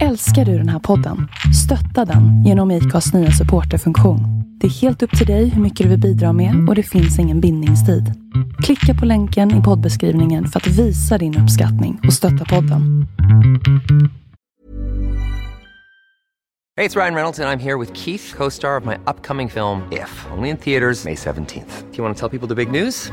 Älskar du den här podden? Stötta den genom IKAs nya supporterfunktion. Det är helt upp till dig hur mycket du vill bidra med och det finns ingen bindningstid. Klicka på länken i poddbeskrivningen för att visa din uppskattning och stötta podden. Hej, det är Ryan Reynolds och jag är här med Keith, co-star of my upcoming film If, only in theaters May 17th. Do you want to tell people the big news?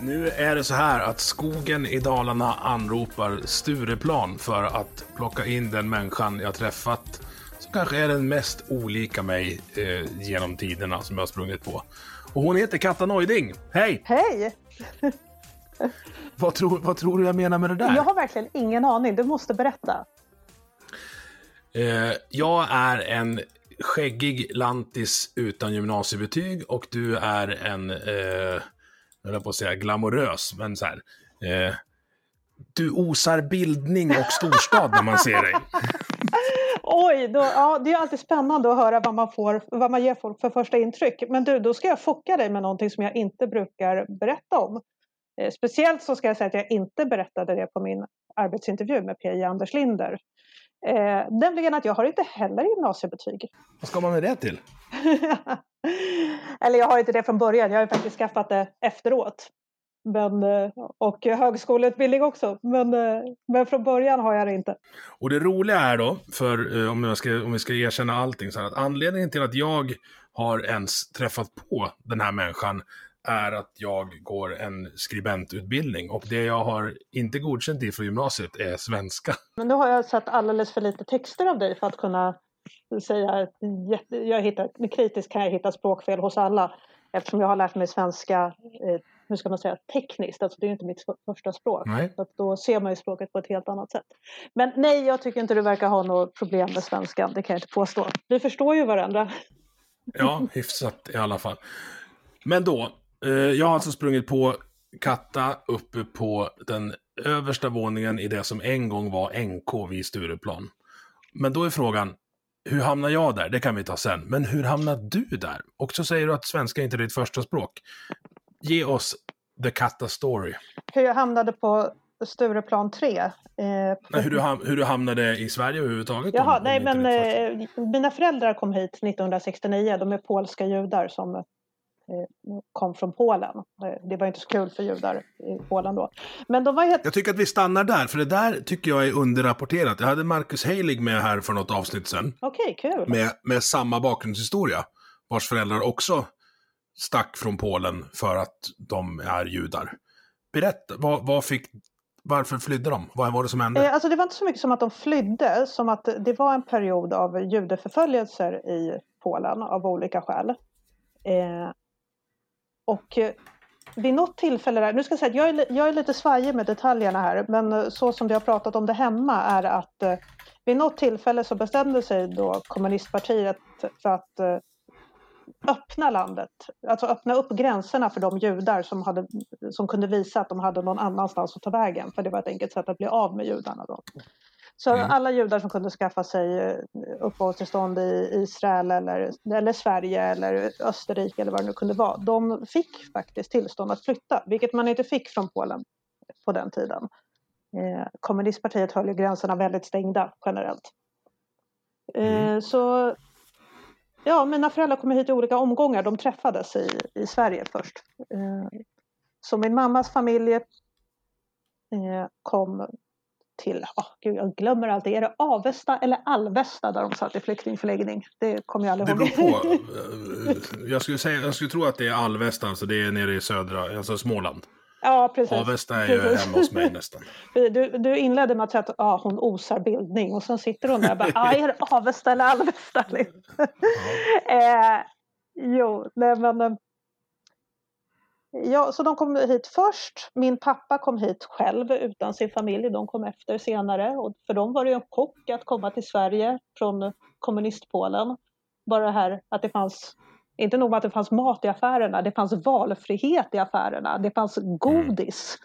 Nu är det så här att skogen i Dalarna anropar Stureplan för att plocka in den människan jag träffat som kanske är den mest olika mig eh, genom tiderna som jag har sprungit på. Och hon heter Katta Neuding. Hej! Hej! Vad tror, vad tror du jag menar med det där? Jag har verkligen ingen aning. Du måste berätta. Eh, jag är en skäggig lantis utan gymnasiebetyg och du är en, eh, jag höll på att säga glamorös, men så här. Eh, du osar bildning och storstad när man ser dig. Oj, då, ja, det är alltid spännande att höra vad man, får, vad man ger folk för första intryck. Men du, då ska jag chocka dig med någonting som jag inte brukar berätta om. Eh, speciellt så ska jag säga att jag inte berättade det på min arbetsintervju med PJ Anders Linder. Eh, nämligen att jag har inte heller gymnasiebetyg. Vad ska man med det till? Eller jag har inte det från början, jag har faktiskt skaffat det efteråt. Men, eh, och högskoleutbildning också, men, eh, men från början har jag det inte. Och det roliga är då, för eh, om, jag ska, om vi ska erkänna allting, så här, att anledningen till att jag har ens träffat på den här människan är att jag går en skribentutbildning och det jag har inte godkänt i från gymnasiet är svenska. Men nu har jag sett alldeles för lite texter av dig för att kunna säga att jag hittar, med kritiskt kan jag hitta språkfel hos alla eftersom jag har lärt mig svenska, eh, hur ska man säga, tekniskt, alltså det är inte mitt första språk. Nej. Så då ser man ju språket på ett helt annat sätt. Men nej, jag tycker inte du verkar ha något problem med svenskan, det kan jag inte påstå. Vi förstår ju varandra. Ja, hyfsat i alla fall. Men då, jag har alltså sprungit på Katta uppe på den översta våningen i det som en gång var NK vid Stureplan. Men då är frågan, hur hamnar jag där? Det kan vi ta sen. Men hur hamnar du där? Och så säger du att svenska inte är ditt första språk. Ge oss the Katta story. Hur jag hamnade på Stureplan 3. Eh, Nej, hur, du ham- hur du hamnade i Sverige överhuvudtaget. Jaha, om nej men eh, mina föräldrar kom hit 1969. De är polska judar som eh, kom från Polen. Eh, Det var inte så kul för judar i Polen då. Men de var helt... Jag tycker att vi stannar där, för det där tycker jag är underrapporterat. Jag hade Marcus Heilig med här för något avsnitt sen. Okej, kul. med, med samma bakgrundshistoria. Vars föräldrar också stack från Polen för att de är judar. Berätta, vad, vad fick, varför flydde de? Vad var det som hände? Eh, Alltså det var inte så mycket som att de flydde, som att det var en period av judeförföljelser i Polen av olika skäl. Eh, och eh, vid något tillfälle, där, nu ska jag säga att jag är, jag är lite svajig med detaljerna här, men eh, så som vi har pratat om det hemma är att eh, vid något tillfälle så bestämde sig då kommunistpartiet för att eh, öppna landet, alltså öppna upp gränserna för de judar som, hade, som kunde visa att de hade någon annanstans att ta vägen, för det var ett enkelt sätt att bli av med judarna. Då. Så Mm. alla judar som kunde skaffa sig eh, uppehållstillstånd i Israel eller, eller Sverige eller Österrike eller vad det nu kunde vara, de fick faktiskt tillstånd att flytta, vilket man inte fick från Polen på den tiden. Eh, kommunistpartiet höll ju gränserna väldigt stängda generellt. Eh, Så ja, mina föräldrar kom hit i olika omgångar. De träffades i, i Sverige först. Eh, Så min mammas familj eh, kom till, oh, gud, jag glömmer alltid, är det Avesta eller Alvesta där de satt i flyktingförläggning? Det kommer jag aldrig Det ihåg. beror på. Eh, Jag skulle, säga, jag skulle tro att det är Alvesta, alltså det är nere i södra, alltså Småland. ja, precis. Avesta är ju Precis. hemma hos mig nästan. Du, du inledde med att säga att ah, hon osar bildning och sen sitter hon där och bara, ah, är det Avesta eller Alvesta? eh, jo, nej men... Ja, så de kom hit först. Min pappa kom hit själv utan sin familj. De kom efter senare. Och för dem var det en chock att komma till Sverige från kommunistpolen. Bara det här att det fanns, inte nog med att det fanns mat i affärerna, det fanns valfrihet i affärerna. Det fanns godis.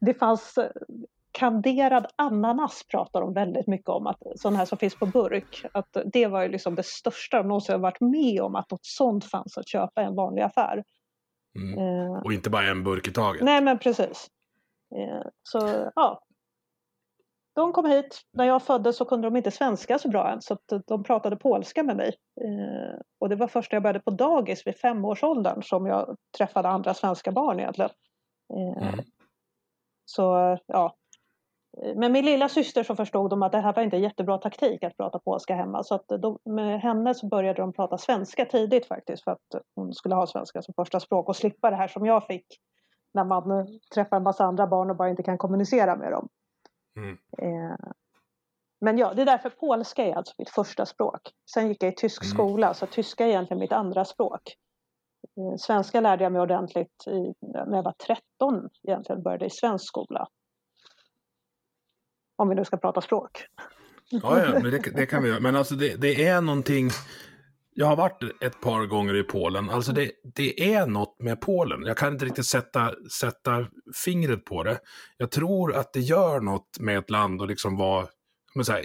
Det fanns eh, kanderad ananas pratar de väldigt mycket om, att, sån här som finns på burk. Att det var ju liksom det största de någonsin varit med om, att något sånt fanns att köpa i en vanlig affär. Mm. Eh, och inte bara en burk i taget. Nej, men precis. Eh, så ja. De kom hit. När jag föddes så kunde de inte svenska så bra än så de pratade polska med mig. Eh, och det var först när jag började på dagis vid femårsåldern som jag träffade andra svenska barn egentligen. Eh, mm. Så ja, med min lilla syster så förstod de att det här var inte jättebra taktik att prata polska hemma. Så att de, med henne så började de prata svenska tidigt faktiskt för att hon skulle ha svenska som första språk och slippa det här som jag fick när man träffar en massa andra barn och bara inte kan kommunicera med dem. Mm. Eh, men ja, det är därför polska är alltså mitt första språk. Sen gick jag i tysk mm. skola så tyska är egentligen mitt andra språk. Eh, svenska lärde jag mig ordentligt i, när jag var 13 egentligen, började i svensk skola. Om vi nu ska prata språk. Ja, ja men det, det kan vi göra. Men alltså det, det, är någonting. Jag har varit ett par gånger i Polen. Alltså det, det är något med Polen. Jag kan inte riktigt sätta, sätta fingret på det. Jag tror att det gör något med ett land och liksom vara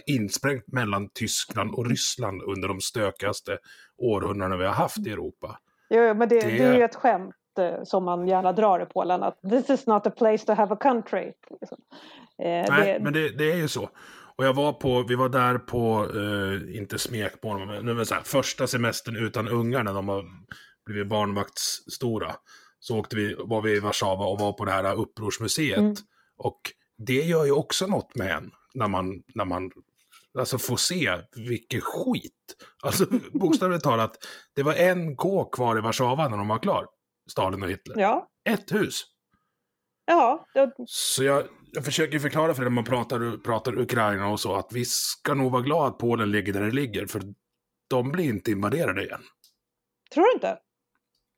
insprängt mellan Tyskland och Ryssland under de stökigaste århundradena vi har haft i Europa. Jo, men det, det... det är ju ett skämt som man gärna drar i Polen att this is not a place to have a country. Liksom. Eh, Nej, det... men det, det, är ju så. Och jag var på, vi var där på, eh, inte smekbarn, men, men så här, första semestern utan ungar när de har blivit barnvaktsstora. Så åkte vi, var vi i Warszawa och var på det här upprorsmuseet. Mm. Och det gör ju också något med en när man, när man alltså får se vilken skit. Alltså bokstavligt talat, det var en K kvar i Warszawa när de var klar. Stalin och Hitler. Ja. Ett hus. Ja. Det... Så jag, jag försöker förklara för dig när man pratar, pratar Ukraina och så, att vi ska nog vara glada att Polen ligger där det ligger, för de blir inte invaderade igen. Tror du inte?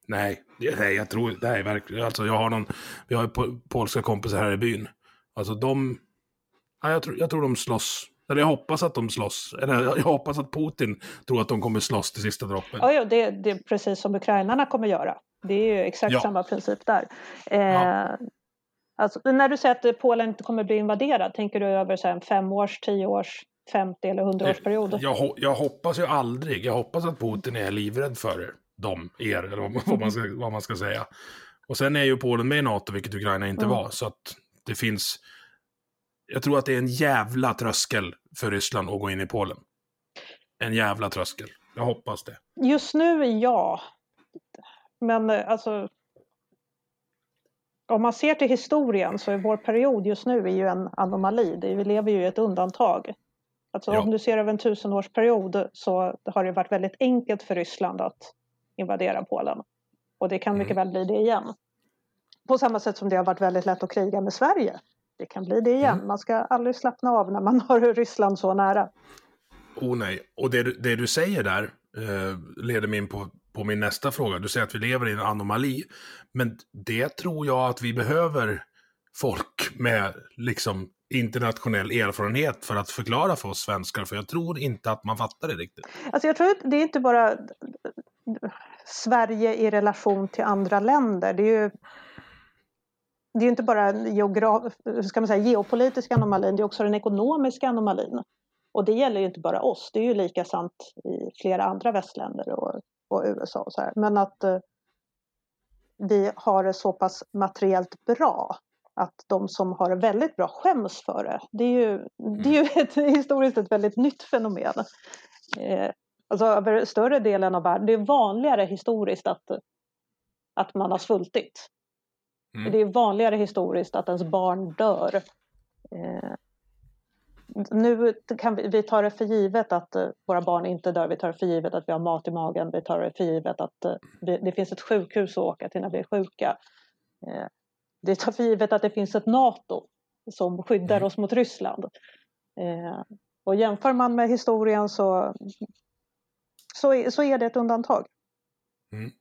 Nej, nej jag tror, nej verkligen, alltså jag har någon, vi har ju polska kompisar här i byn. Alltså de, ja, jag, tror, jag tror de slåss eller jag hoppas att de slåss. Eller jag hoppas att Putin tror att de kommer slåss till sista droppen. Ja, ja det, det är precis som ukrainarna kommer göra. Det är ju exakt ja. samma princip där. Eh, ja. Alltså, när du säger att Polen inte kommer bli invaderad, tänker du över så här, en femårs, tioårs, 50 eller 100 års period? Jag, jag, hoppas ju aldrig. Jag hoppas att Putin är livrädd för dem, er, eller vad man, ska, vad man ska säga. Och sen är ju Polen med i NATO, vilket Ukraina inte mm. var. Så att det finns... Jag tror att det är en jävla tröskel för Ryssland att gå in i Polen. En jävla tröskel. Jag hoppas det. Just nu, ja. Men alltså, om man ser till historien så är vår period just nu är ju en anomali. Vi lever ju i ett undantag. Alltså ja. om du ser över en tusenårsperiod så har det varit väldigt enkelt för Ryssland att invadera Polen. Och det kan mycket mm. väl bli det igen. På samma sätt som det har varit väldigt lätt att kriga med Sverige. Det kan bli det igen. Mm. Man ska aldrig slappna av när man har Ryssland så nära. Oh nej, och det, det du säger där eh, leder mig in på på min nästa fråga. Du säger att vi lever i en anomali. Men det tror jag att vi behöver folk med liksom internationell erfarenhet för att förklara för oss svenskar. För jag tror inte att man fattar det riktigt. Alltså jag tror att det är inte bara Sverige i relation till andra länder. Det är ju det är inte bara en geograf, ska man säga, geopolitisk anomalin det är också den ekonomiska anomalin. Och det gäller ju inte bara oss, det är ju lika sant i flera andra västländer och och USA och så här. Men att eh, vi har det så pass materiellt bra att de som har det väldigt bra skäms för det. Det är ju, det är ju mm. ett, historiskt ett väldigt nytt fenomen. Eh, alltså över större delen av världen. Det är vanligare historiskt att, att man har svultit. Mm. Det är vanligare historiskt att ens barn dör. Eh, nu kan vi, vi tar det för givet att uh, våra barn inte dör. Vi tar det för givet att vi har mat i magen. Vi tar det för givet att uh, vi, det finns ett sjukhus att åka till när vi är sjuka. Vi tar för givet att det finns ett NATO som skyddar mm. oss mot Ryssland. och jämför man med historien så, så, är, så är det ett undantag. Mm.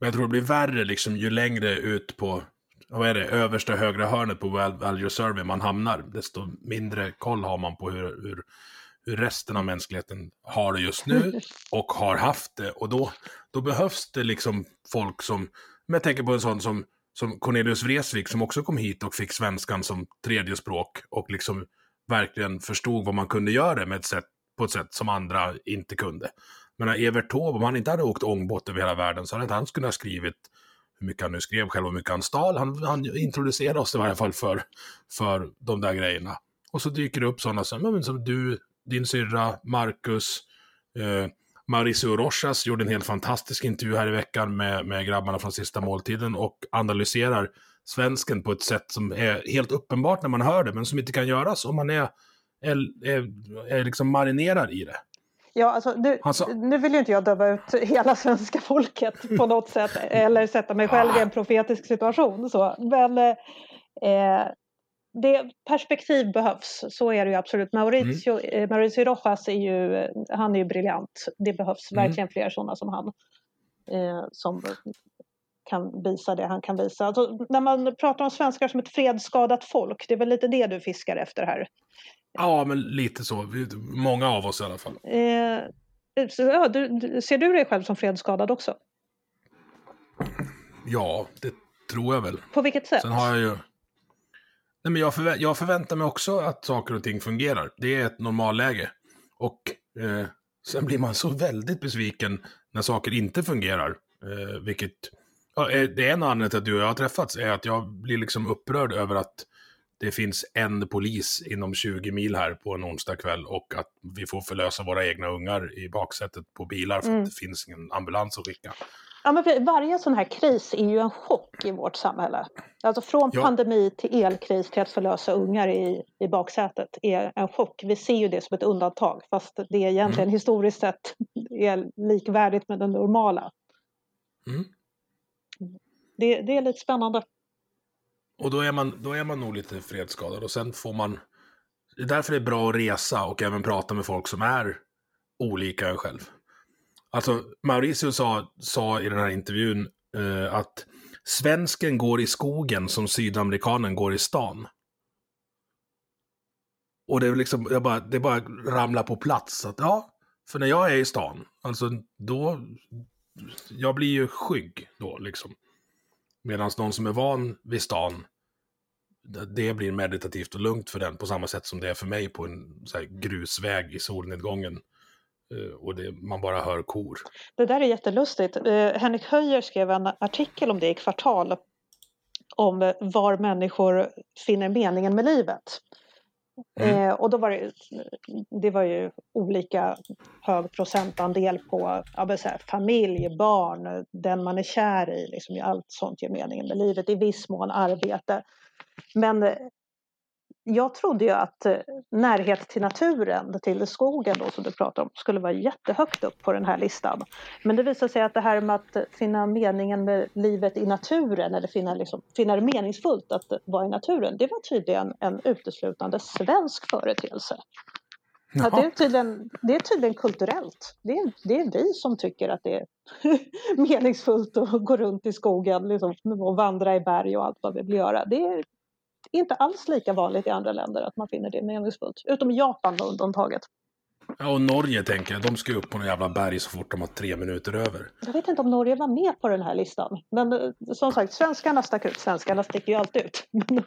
Men jag tror det blir värre liksom ju längre ut på, vad är det, översta högra hörnet på Value Survey man hamnar, desto mindre koll har man på hur, hur, hur resten av mänskligheten har det just nu och har haft det. Och då, då behövs det liksom folk som, men jag tänker på en sån som, som Cornelius Vreeswijk som också kom hit och fick svenskan som tredje språk och liksom verkligen förstod vad man kunde göra med ett sätt, på ett sätt som andra inte kunde. Men Evert Taube, om han inte hade åkt ångbåt över hela världen så hade inte han kunnat ha skrivit hur mycket han nu skrev själv och hur mycket han stal. Han, han introducerade oss i varje fall för, för de där grejerna. Och så dyker det upp sådana som, som du, din syrra, Marcus, eh, Mauricio Rochas gjorde en helt fantastisk intervju här i veckan med, med grabbarna från Sista Måltiden och analyserar svensken på ett sätt som är helt uppenbart när man hör det, men som inte kan göras om man är, är, är, är liksom marinerad i det. Ja, alltså, nu, alltså, nu vill ju inte jag döma ut hela svenska folket på något sätt eller sätta mig själv i en profetisk situation. Så. Men eh, det, perspektiv behövs, så är det ju absolut. Mauricio, mm. eh, Mauricio Rojas är ju, han är ju briljant. Det behövs mm. verkligen fler sådana som han. Eh, som kan visa det han kan visa. Alltså, när man pratar om svenskar som ett fredsskadat folk, det är väl lite det du fiskar efter här? Ja, men lite så. Många av oss i alla fall. Eh, så, ja, du, ser du dig själv som fredsskadad också? Ja, det tror jag väl. På vilket sätt? Sen har jag ju... Nej, men jag, förvä jag förväntar mig också att saker och ting fungerar. Det är ett normalläge. Och eh, sen blir man så väldigt besviken när saker inte fungerar. Eh, vilket... Ja, det är en anledning till att du och jag har träffats är att jag blir liksom upprörd över att det finns en polis inom 20 mil här på en onsdag kväll och att vi får förlösa våra egna ungar i baksätet på bilar för mm. att det finns ingen ambulans att skicka. Ja, men varje sån här kris är ju en chock i vårt samhälle. Alltså från ja. pandemi till elkris till att förlösa ungar i, i baksätet är en chock. Vi ser ju det som ett undantag fast det egentligen mm. historiskt sett är likvärdigt med det normala. Mm. Det, det är lite spännande. Och då är, man, då är man nog lite fredsskadad och sen får man... Det är därför det är bra att resa och även prata med folk som är olika än själv. Alltså, Mauricio sa, sa i den här intervjun eh, att svensken går i skogen som sydamerikanen går i stan. Och det är liksom, jag bara, det bara ramlar på plats. Att, ja, för när jag är i stan, alltså då, jag blir ju skygg då liksom. Medan någon som är van vid stan, det blir meditativt och lugnt för den på samma sätt som det är för mig på en grusväg i solnedgången. Eh, och det, man bara hör kor. Det där är jättelustigt. Eh, Henrik Höjer skrev en artikel om det i Kvartal om var människor finner meningen med livet. Mm. Eh, och då var det, det var ju olika hög procentandel på ja, här, familj, barn, den man är kär i. Liksom, allt sånt ger meningen med livet. I viss mån arbete. Men jag trodde ju att eh, närhet till naturen, till skogen då som du pratar om, skulle vara jättehögt upp på den här listan. Men det visar sig att det här med att finna meningen med livet i naturen eller finna, liksom, finna det meningsfullt att vara i naturen, det var tydligen en uteslutande svensk företeelse. Ja, det, är tydligen, det är tydligen kulturellt. Det är, det är vi som tycker att det är meningsfullt att gå runt i skogen liksom, och vandra i berg och allt vad vi vill göra. Det är inte alls lika vanligt i andra länder att man finner det meningsfullt. Utom Japan då undantaget. Ja, och Norge tänker jag. De ska upp på någon jävla berg så fort de har tre minuter över. Jag vet inte om Norge var med på den här listan. Men eh, som sagt, svenskarna stack ut. Svenskarna sticker ju alltid ut.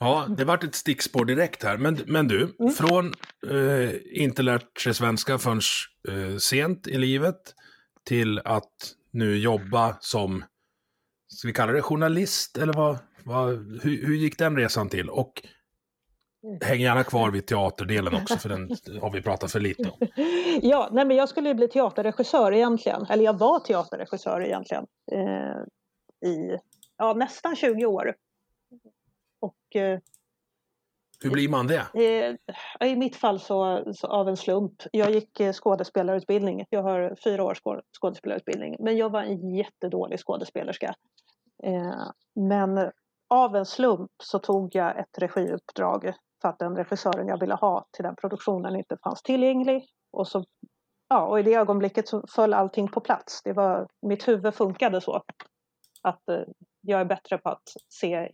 ja, det vart ett stickspår direkt här. Men, men du, mm. från eh, inte lärt sig svenska förrän eh, sent i livet till att nu jobba som, ska vi kalla det journalist eller vad, vad, hur, hur gick den resan till? Och häng gärna kvar vid teaterdelen också, för den har vi pratat för lite om. Ja, nej men jag skulle ju bli teaterregissör egentligen. Eller jag var teaterregissör egentligen. Eh, I ja, nästan 20 år. Och eh, hur blir man det? I mitt fall så, så, av en slump. Jag gick eh, skådespelarutbildning. Jag har fyra års skådespelarutbildning. Men jag var en jättedålig skådespelerska. Eh, men av en slump så tog jag ett regiuppdrag för att den regissören jag ville ha till den produktionen inte fanns tillgänglig. Och så ja, och i det ögonblicket så föll allting på plats. Det var, mitt huvud funkade så. Att eh, jag är bättre på att se,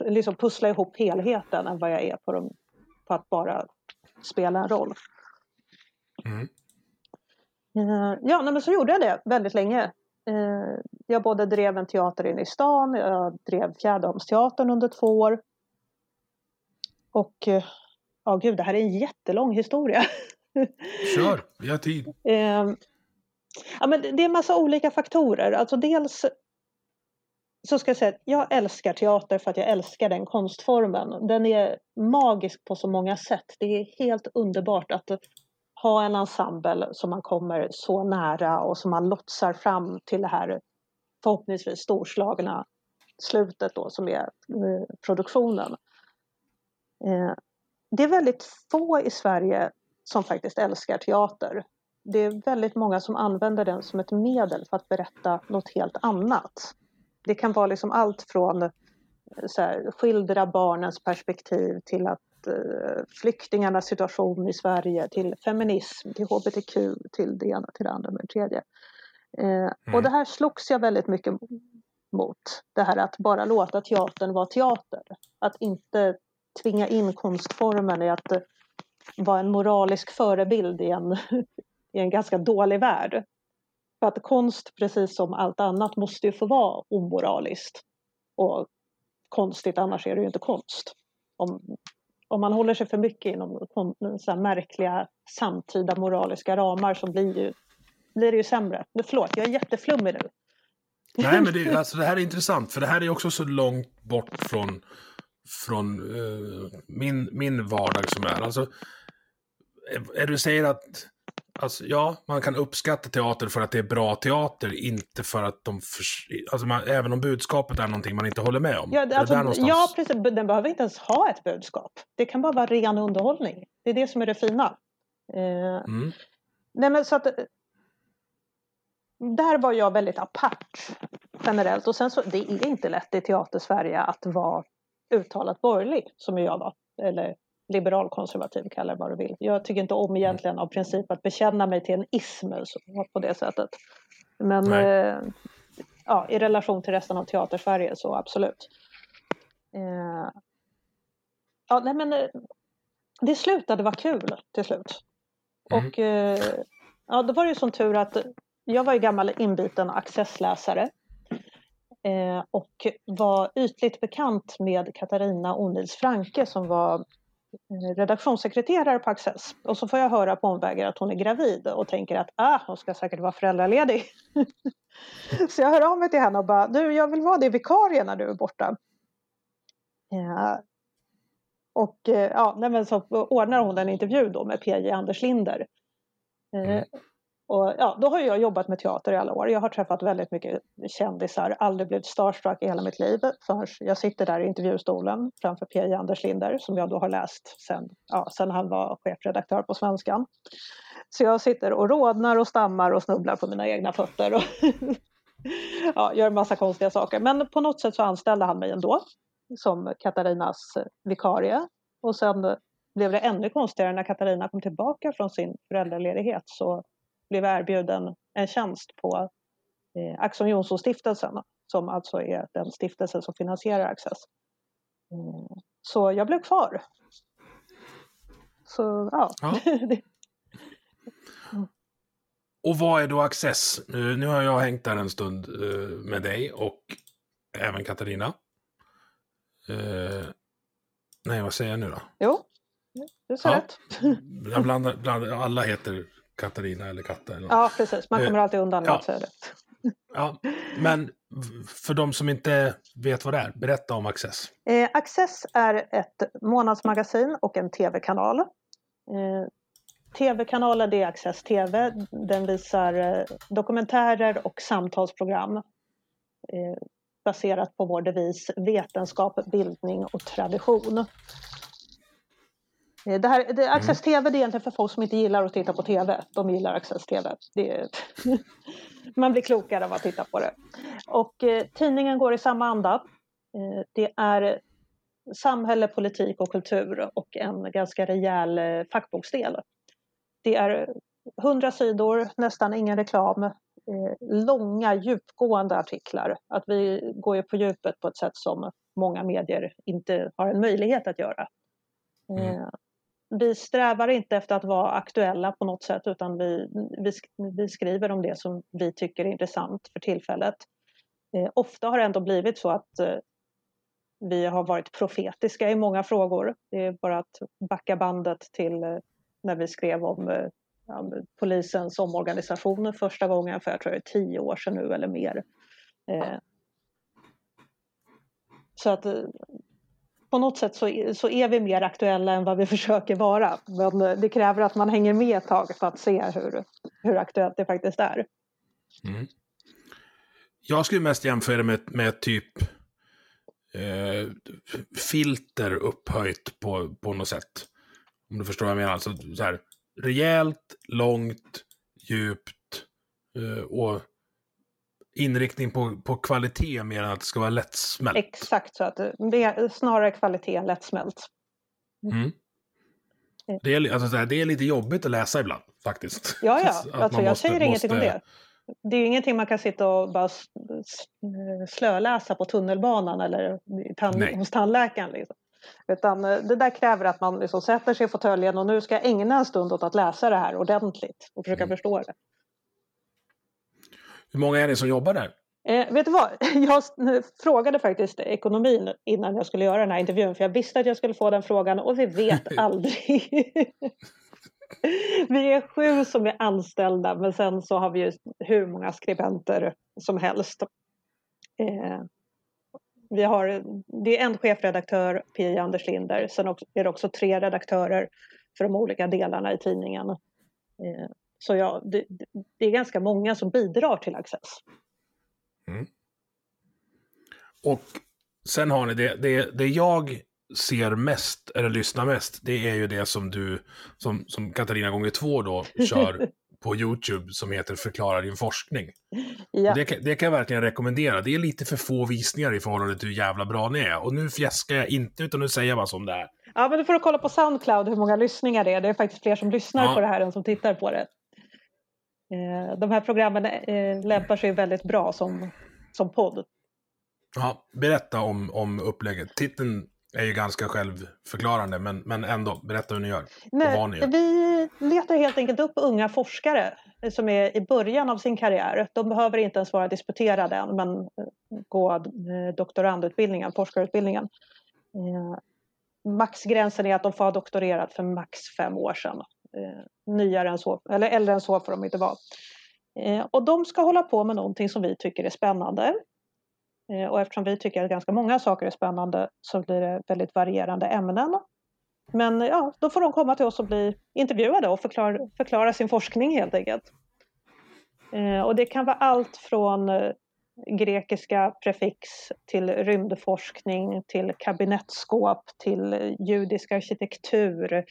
liksom pussla ihop helheten än vad jag är på, de, på att bara spela en roll. Mm. Eh, ja, men så gjorde jag det väldigt länge. Eh, jag både drev en teater inne i stan, jag drev Fjäderholmsteatern under två år. Och eh, ja, gud, det här är en jättelång historia. Kör, vi har tid. Ja, men det är en massa olika faktorer. Alltså dels så ska jag säga att jag älskar teater för att jag älskar den konstformen. Den är magisk på så många sätt. Det är helt underbart att ha en ensemble som man kommer så nära och som man lotsar fram till det här förhoppningsvis storslagna slutet då som är eh, produktionen. Eh, det är väldigt få i Sverige som faktiskt älskar teater. Det är väldigt många som använder den som ett medel för att berätta något helt annat. Det kan vara liksom allt från eh, så här, skildra barnens perspektiv till att Eh, flyktingarnas situation i Sverige till feminism, till hbtq, till det ena, till det andra med det tredje. Eh, mm. Och det här slogs jag väldigt mycket mot. Det här att bara låta teatern vara teater. Att inte tvinga in konstformen i att vara en moralisk förebild i en, i en ganska dålig värld. För att konst, precis som allt annat, måste ju få vara omoraliskt och konstigt, annars är det ju inte konst. Om, om man håller sig för mycket inom så märkliga samtida moraliska ramar så blir, ju, blir det ju sämre. Men förlåt, jag är jätteflummig nu. Nej, men det, alltså, det här är intressant, för det här är också så långt bort från, från uh, min, min vardag som är. Alltså, är, är du säger att Alltså, ja, man kan uppskatta teater för att det är bra teater, inte för att de... För, alltså man, även om budskapet är någonting man inte håller med om. Ja, alltså, ja, precis. Den behöver inte ens ha ett budskap. Det kan bara vara ren underhållning. Det är det som är det fina. Eh, mm. Nej, men så att... Där var jag väldigt apart generellt. Och sen så, det är inte lätt i Teater-Sverige att vara uttalat borgerlig, som jag var. Eller liberalkonservativ, kalla det vad du vill. Jag tycker inte om egentligen av princip att bekänna mig till en ism på det sättet. Men eh, ja, i relation till resten av teater-Sverige så absolut. Eh, ja, nej men eh, det slutade vara kul till slut. Mm. Och eh, ja, då var det ju som tur att jag var ju gammal inbiten accessläsare eh, och var ytligt bekant med Katarina Onils Franke som var Eh, redaktionssekreterare på Access och så får jag höra på omvägar att hon är gravid och tänker att ah, hon ska säkert vara föräldraledig. så jag hör av mig till henne och bara du, jag vill vara din vikarie när du är borta. Ja. Och eh, ja, nej, men så ordnar hon en intervju då med PJ Anders Linder. Eh, mm. Och ja, då har jag jobbat med teater i alla år. Jag har träffat väldigt mycket kändisar, aldrig blivit starstruck i hela mitt liv. Förrän jag sitter där i intervjustolen framför P.J. Anders Linder som jag då har läst sen, ja, sen han var chefredaktör på Svenskan. Så jag sitter och rodnar och stammar och snubblar på mina egna fötter och ja, gör en massa konstiga saker. Men på något sätt så anställde han mig ändå som Katarinas vikarie. Och sen blev det ännu konstigare när Katarina kom tillbaka från sin föräldraledighet så blev erbjuden en tjänst på eh, Axon Jonsson-stiftelsen som alltså är den stiftelse som finansierar Access. Mm. Så jag blev kvar. Så ja. ja. och vad är då Access? Nu har jag hängt där en stund eh, med dig och även Katarina. Eh, nej, vad säger jag nu då? Jo, du sa ja. rätt. Jag blandar, blandar, alla heter Katarina eller Katta. Eller ja, precis. Man kommer eh, alltid undan med ja. att säga rätt. ja, men för de som inte vet vad det är, berätta om Access. Eh, Access är ett månadsmagasin och en tv-kanal. Eh, Tv-kanalen är Access TV. Den visar eh, dokumentärer och samtalsprogram eh, baserat på vår devis vetenskap, bildning och tradition. Eh, det här, det, Access mm. TV det är egentligen för folk som inte gillar att titta på TV. De gillar Access TV. Är, man blir klokare av att titta på det. Och eh, tidningen går i samma anda. Eh, det är samhälle, politik och kultur och en ganska rejäl eh, fackboksdel. Det är 100 sidor, nästan ingen reklam, eh, långa djupgående artiklar. Att vi går ju på djupet på ett sätt som många medier inte har en möjlighet att göra. Mm. Vi strävar inte efter att vara aktuella på något sätt utan vi, vi, vi skriver om det som vi tycker är intressant för tillfället. Eh, ofta har det ändå blivit så att eh, vi har varit profetiska i många frågor. Det är bara att backa bandet till eh, när vi skrev om eh, ja, polisens omorganisation första gången för jag tror det är tio år sedan nu eller mer. Eh, så att eh, på något sätt så, så är vi mer aktuella än vad vi försöker vara. Men eh, det kräver att man hänger med ett tag för att se hur, hur aktuellt det faktiskt är. Mm. Jag skulle mest jämföra med, med typ eh, filter upphöjt på, på något sätt. Om du förstår vad jag menar. Alltså så här, rejält, långt, djupt eh, och inriktning på, på kvalitet mer än att det ska vara lättsmält. Exakt så att det är snarare kvalitet än lättsmält. Mm. Det, är, alltså, det är lite jobbigt att läsa ibland faktiskt. Ja, ja. Att Alltså, man jag måste- säger ingenting om måste- det. Det är ju ingenting man kan sitta och bara slöläsa på tunnelbanan eller tann- Nej. hos tandläkaren. Liksom. Utan eh, det där kräver att man liksom sätter sig i fåtöljen och nu ska jag ägna en stund åt att läsa det här ordentligt och försöka Mm. förstå det. Hur många är det som jobbar där? Eh, vet du vad? Jag frågade faktiskt ekonomin innan jag skulle göra den här intervjun för jag visste att jag skulle få den frågan och vi vet aldrig. vi är sju som är anställda men sen så har vi ju hur många skribenter som helst. Eh, vi har, det är en chefredaktör, Pia Anders Linder, sen är det också tre redaktörer för de olika delarna i tidningen. Eh, så ja, det, det är ganska många som bidrar till Access. Och sen har ni det, det, det jag ser mest, eller lyssnar mest, det är ju det som du, som, som Katarina gånger två då, kör på YouTube som heter Förklara din forskning. Ja. Det, kan- det kan jag verkligen rekommendera. Det är lite för få visningar i förhållande till hur jävla bra ni är. Och nu fjäskar jag inte, utan nu säger jag bara som det är. Ja, men du får kolla på Soundcloud hur många lyssningar det är. Det är faktiskt fler som lyssnar Ja. på det här än som tittar på det. Eh, de här programmen eh, lämpar sig väldigt bra som, som podd. Ja, berätta om, om upplägget. Titeln är ju ganska självförklarande, men, men ändå, berätta hur ni gör. och vad ni Nej, gör. vi letar helt enkelt upp unga forskare som är i början av sin karriär. De behöver inte ens vara disputerade än, men eh, gå doktorandutbildningen, forskarutbildningen. Maxgränsen är att de får ha doktorerat för max fem år sedan. Eh, Nyare än så, eller äldre än så får de inte vara. Eh, Och de ska hålla på med någonting som vi tycker är spännande. Eh, Och eftersom vi tycker att ganska många saker är spännande så blir det väldigt varierande ämnen. Men ja, då får de komma till oss och bli intervjuade och förklara, förklara sin forskning helt enkelt. Eh, och det kan vara allt från eh, grekiska prefix till rymdforskning, till kabinettskåp, till eh, judisk arkitektur,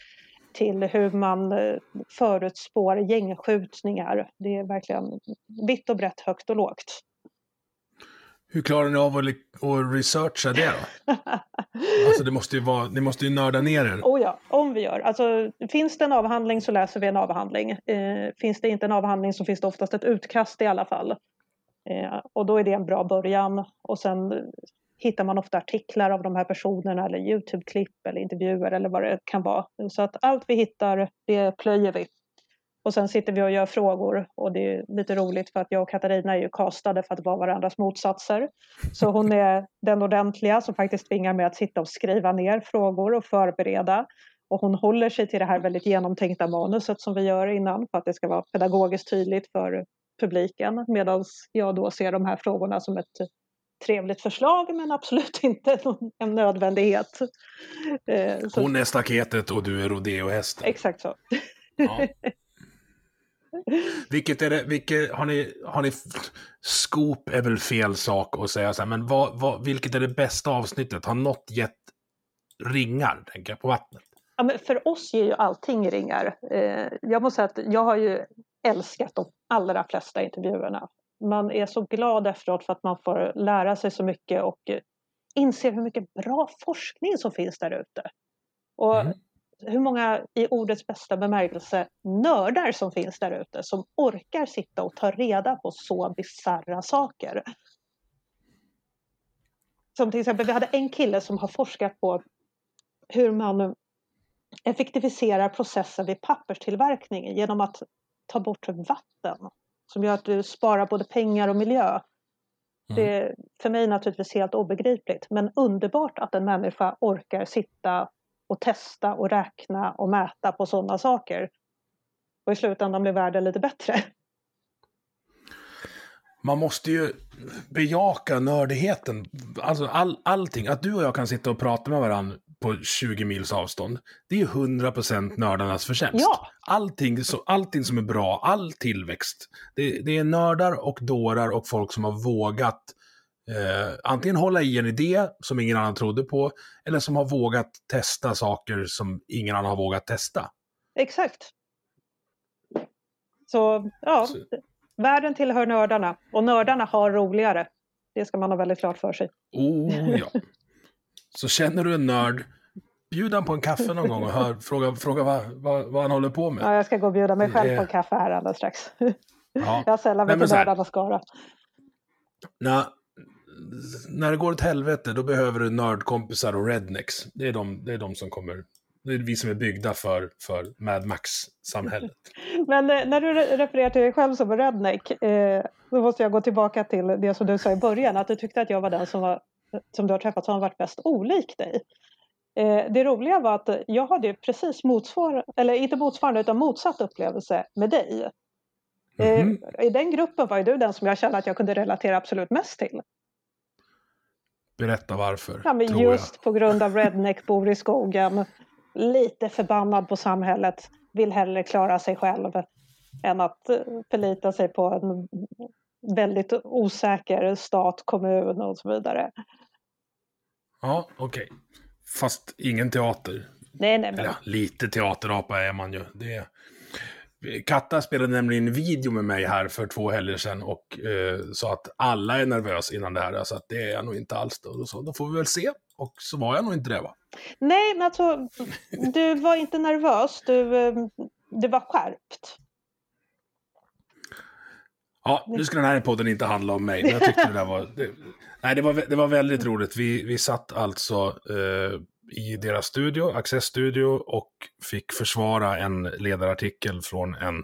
till hur man eh, förutspår gängskjutningar. Det är verkligen vitt och brett, högt och lågt. Hur klarar ni av att, researcha det då? Alltså det måste ju vara, ni måste ju nörda ner er. Oh ja, om vi gör. Alltså, finns det en avhandling så läser vi en avhandling. Eh, finns det inte en avhandling så finns det oftast ett utkast i alla fall. Eh, och då är det en bra början. Och sen hittar man ofta artiklar av de här personerna eller Youtube-klipp eller intervjuer eller vad det kan vara. Så att allt vi hittar, det plöjer vi. Och sen sitter vi och gör frågor och det är lite roligt för att jag och Katarina är ju castade för att vara varandras motsatser. Så hon är den ordentliga som faktiskt tvingar mig att sitta och skriva ner frågor och förbereda. Och hon håller sig till det här väldigt genomtänkta manuset som vi gör innan för att det ska vara pedagogiskt tydligt för publiken. Medan jag då ser de här frågorna som ett trevligt förslag men absolut inte en nödvändighet. Eh, så, Hon är staketet och du är rodeohästen. Exakt så. Ja. Vilket är det, vilket, har ni, har ni, scoop är väl fel sak att säga så här, men vad, vad, vilket är det bästa avsnittet? Har något gett ringar, tänker jag, på vattnet? Ja, men för oss ger ju allting ringar. Eh, jag måste säga att jag har ju älskat de allra flesta intervjuerna. Man är så glad efteråt för att man får lära sig så mycket och eh, inser hur mycket bra forskning som finns där ute. Och Mm. hur många i ordets bästa bemärkelse nördar som finns där ute som orkar sitta och ta reda på så bisarra saker. Som till exempel, vi hade en kille som har forskat på hur man effektiviserar processen vid papperstillverkning genom att ta bort vatten som gör att du sparar både pengar och miljö. Mm. Det är för mig naturligtvis helt obegripligt men underbart att en människa orkar sitta och testa och räkna och mäta på sådana saker. Och i slutändan blir världen lite bättre. Man måste ju bejaka nördigheten. Alltså all, allting. Att du och jag kan sitta och prata med varandra på 20 mils avstånd. Det är ju 100% nördarnas förtjänst. Ja. Allting, så, allting som är bra, all tillväxt. Det, det är nördar och dårar och folk som har vågat eh, antingen hålla i en idé som ingen annan trodde på, eller som har vågat testa saker som ingen annan har vågat testa. Exakt. Så, ja. Så. Världen tillhör nördarna och nördarna har roligare. Det ska man ha väldigt klart för sig. Oh ja. Så känner du en nörd, bjud han på en kaffe någon gång och hör, fråga, fråga vad, vad, vad han håller på med. Ja, jag ska gå och bjuda mig själv på en kaffe här alldeles strax. Ja. Jag sällar mig till nördarnas skara. Nej, när det går åt helvete, då behöver du nördkompisar och rednecks. Det är de, det är de som kommer... Det är vi som är byggda för, för Mad Max-samhället. Men eh, när du refererar till dig själv som redneck, eh, då måste jag gå tillbaka till det som du sa i början, att du tyckte att jag var den som, var, som du har träffat som har varit bäst olik dig. Eh, det roliga var att jag hade precis motsvarande, eller inte motsvarande utan motsatt upplevelse med dig. Mm -hmm. I den gruppen var ju du den som jag kände att jag kunde relatera absolut mest till. Berätta varför. Ja, men just jag. på grund av redneck, bor i skogen, lite förbannad på samhället, vill hellre klara sig själv än att eh, förlita sig på en väldigt osäker stat, kommun och så vidare. Ja, okej. Okay. Fast ingen teater. Nej, nej, men... Eller, lite teaterapa är man ju. Det, Katta spelade nämligen video med mig här för två helger sedan och eh, sa att alla är nervösa innan det här. Så att det är jag nog inte alls. Då. Så då får vi väl se. Och så var jag nog inte det va? Nej, men alltså du var inte nervös. Du, eh, du var skärpt. Ja, nu ska den här podden inte handla om mig. Men jag tyckte det där var... Det, nej, det var, det var väldigt roligt. Vi, vi satt alltså eh, i deras studio, Access Studio, och fick försvara en ledarartikel från en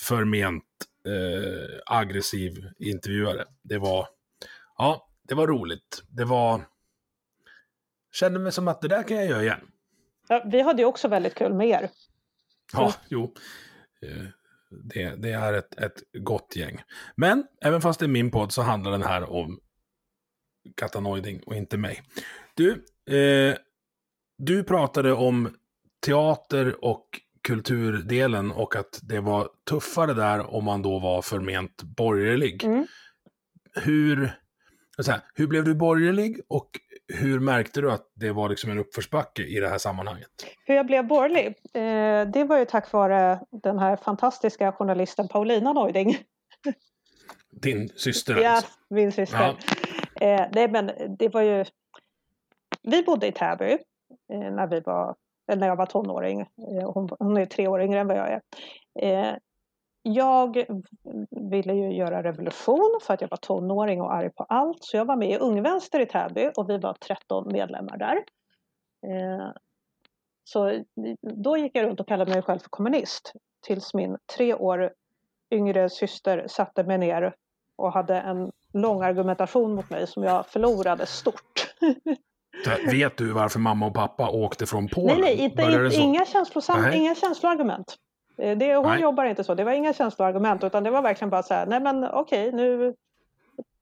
förment eh, aggressiv intervjuare. Det var, ja, det var roligt. Det var, kände mig som att det där kan jag göra igen. Ja, vi hade ju också väldigt kul med er. Ja, jo. Eh, det, det, är ett, ett gott gäng. Men även fast det är min podd så handlar den här om Katanoiding och inte mig. Du, eh, du pratade om teater och kulturdelen och att det var tuffare där om man då var förment borgerlig. Mm. Hur, här, hur blev du borgerlig och hur märkte du att det var liksom en uppförsbacke i det här sammanhanget? Hur jag blev borgerlig? Eh, det var ju tack vare den här fantastiska journalisten Paulina Neuding. Din syster Ja, alltså. min syster. Ja. Eh, nej, men det var ju... Vi bodde i Täby Eh, när, vi var, när jag var tonåring. Eh, hon, hon är tre år yngre än vad jag är. Eh, jag ville ju göra revolution för att jag var tonåring och arg på allt. Så jag var med i Ungvänster i Täby och vi var 13 medlemmar där. Så då gick jag runt och kallade mig själv för kommunist. Tills min tre år yngre syster satte mig ner och hade en lång argumentation mot mig som jag förlorade stort. Vet du varför mamma och pappa åkte från Polen? Nej, nej inte, inte, inga, känslosam, nej. inga känsloargument. Eh, det, hon nej. jobbar inte så. Det var inga känsloargument utan det var verkligen bara så här, nej men okej nu,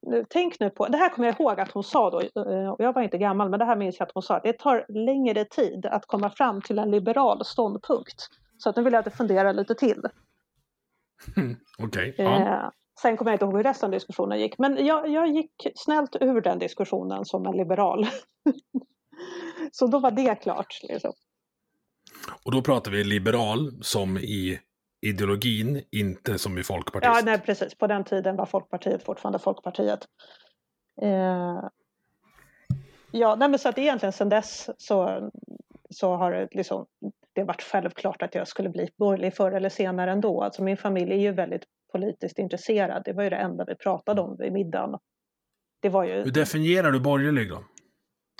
nu tänk nu på, det här kommer jag ihåg att hon sa då, eh, jag var inte gammal men det här minns jag att hon sa, att det tar längre tid att komma fram till en liberal ståndpunkt. Så att nu vill jag att fundera lite till. Okej. Okay, ja. Eh, Sen kommer jag inte ihåg hur resten av diskussionen gick. Men jag, jag gick snällt ur den diskussionen som en liberal. så då var det klart. Liksom. Och då pratar vi liberal som i ideologin, inte som i Folkpartiet. Ja, nej, precis. På den tiden var Folkpartiet fortfarande Folkpartiet. Eh, ja, nej, men så att egentligen sedan dess så så har det, liksom, det varit självklart att jag skulle bli borgerlig förr eller senare ändå. Alltså min familj är ju väldigt politiskt intresserad. Det var ju det enda vi pratade om vid middagen. Det var ju... Hur definierar du borgerlig då?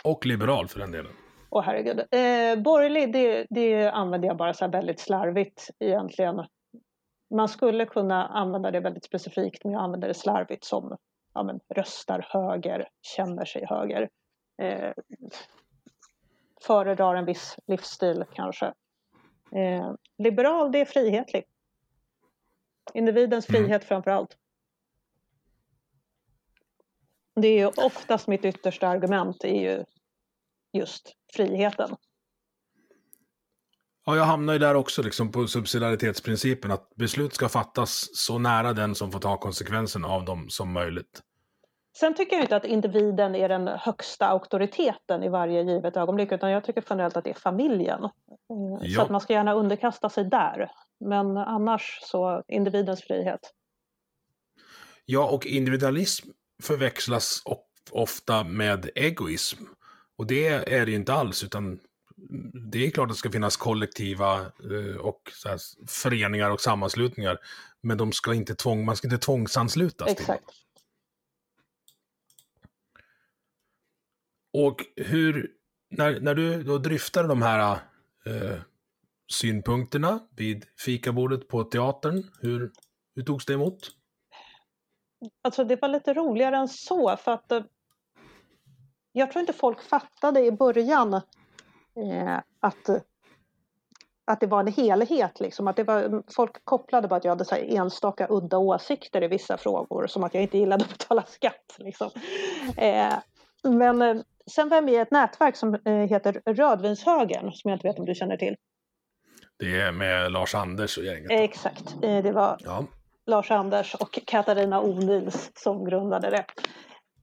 Och liberal för den delen. Åh herregud. Eh, borgerlig, det, det använder jag bara så väldigt slarvigt egentligen. Man skulle kunna använda det väldigt specifikt men jag använder det slarvigt som ja, men, röstar höger, känner sig höger. Eh, föredrar en viss livsstil kanske. Eh, liberal, det är frihetlig. Individens Mm. frihet framför allt. Det är ju oftast mitt yttersta argument, är ju just friheten. Ja, jag hamnar ju där också liksom på subsidiaritetsprincipen att beslut ska fattas så nära den som får ta konsekvenserna av dem som möjligt. Sen tycker jag inte att individen är den högsta auktoriteten i varje givet ögonblick utan jag tycker generellt att det är familjen. Så Ja. att man ska gärna underkasta sig där. Men annars så individens frihet. Ja, och individualism förväxlas of- ofta med egoism. Och det är det ju inte alls, utan det är klart att det ska finnas kollektiva eh, och så här, föreningar och sammanslutningar. Men de ska inte tvång, man ska inte tvångsanslutas till. Exakt. Och hur, när, när du då dryftade de här eh, synpunkterna vid fikabordet på teatern, hur, hur togs det emot? Alltså det var lite roligare än så för att eh, jag tror inte folk fattade i början eh, att, att det var en helhet. Liksom. Att det var, folk kopplade på att jag hade så enstaka udda åsikter i vissa frågor som att jag inte gillade att betala skatt. Liksom. Eh, men eh, sen var jag med i ett nätverk som eh, heter Rödvinshögern som jag inte vet om du känner till. Det är med Lars-Anders och gänget. Exakt, eh, det var Ja. Lars-Anders och Katarina Onils som grundade det.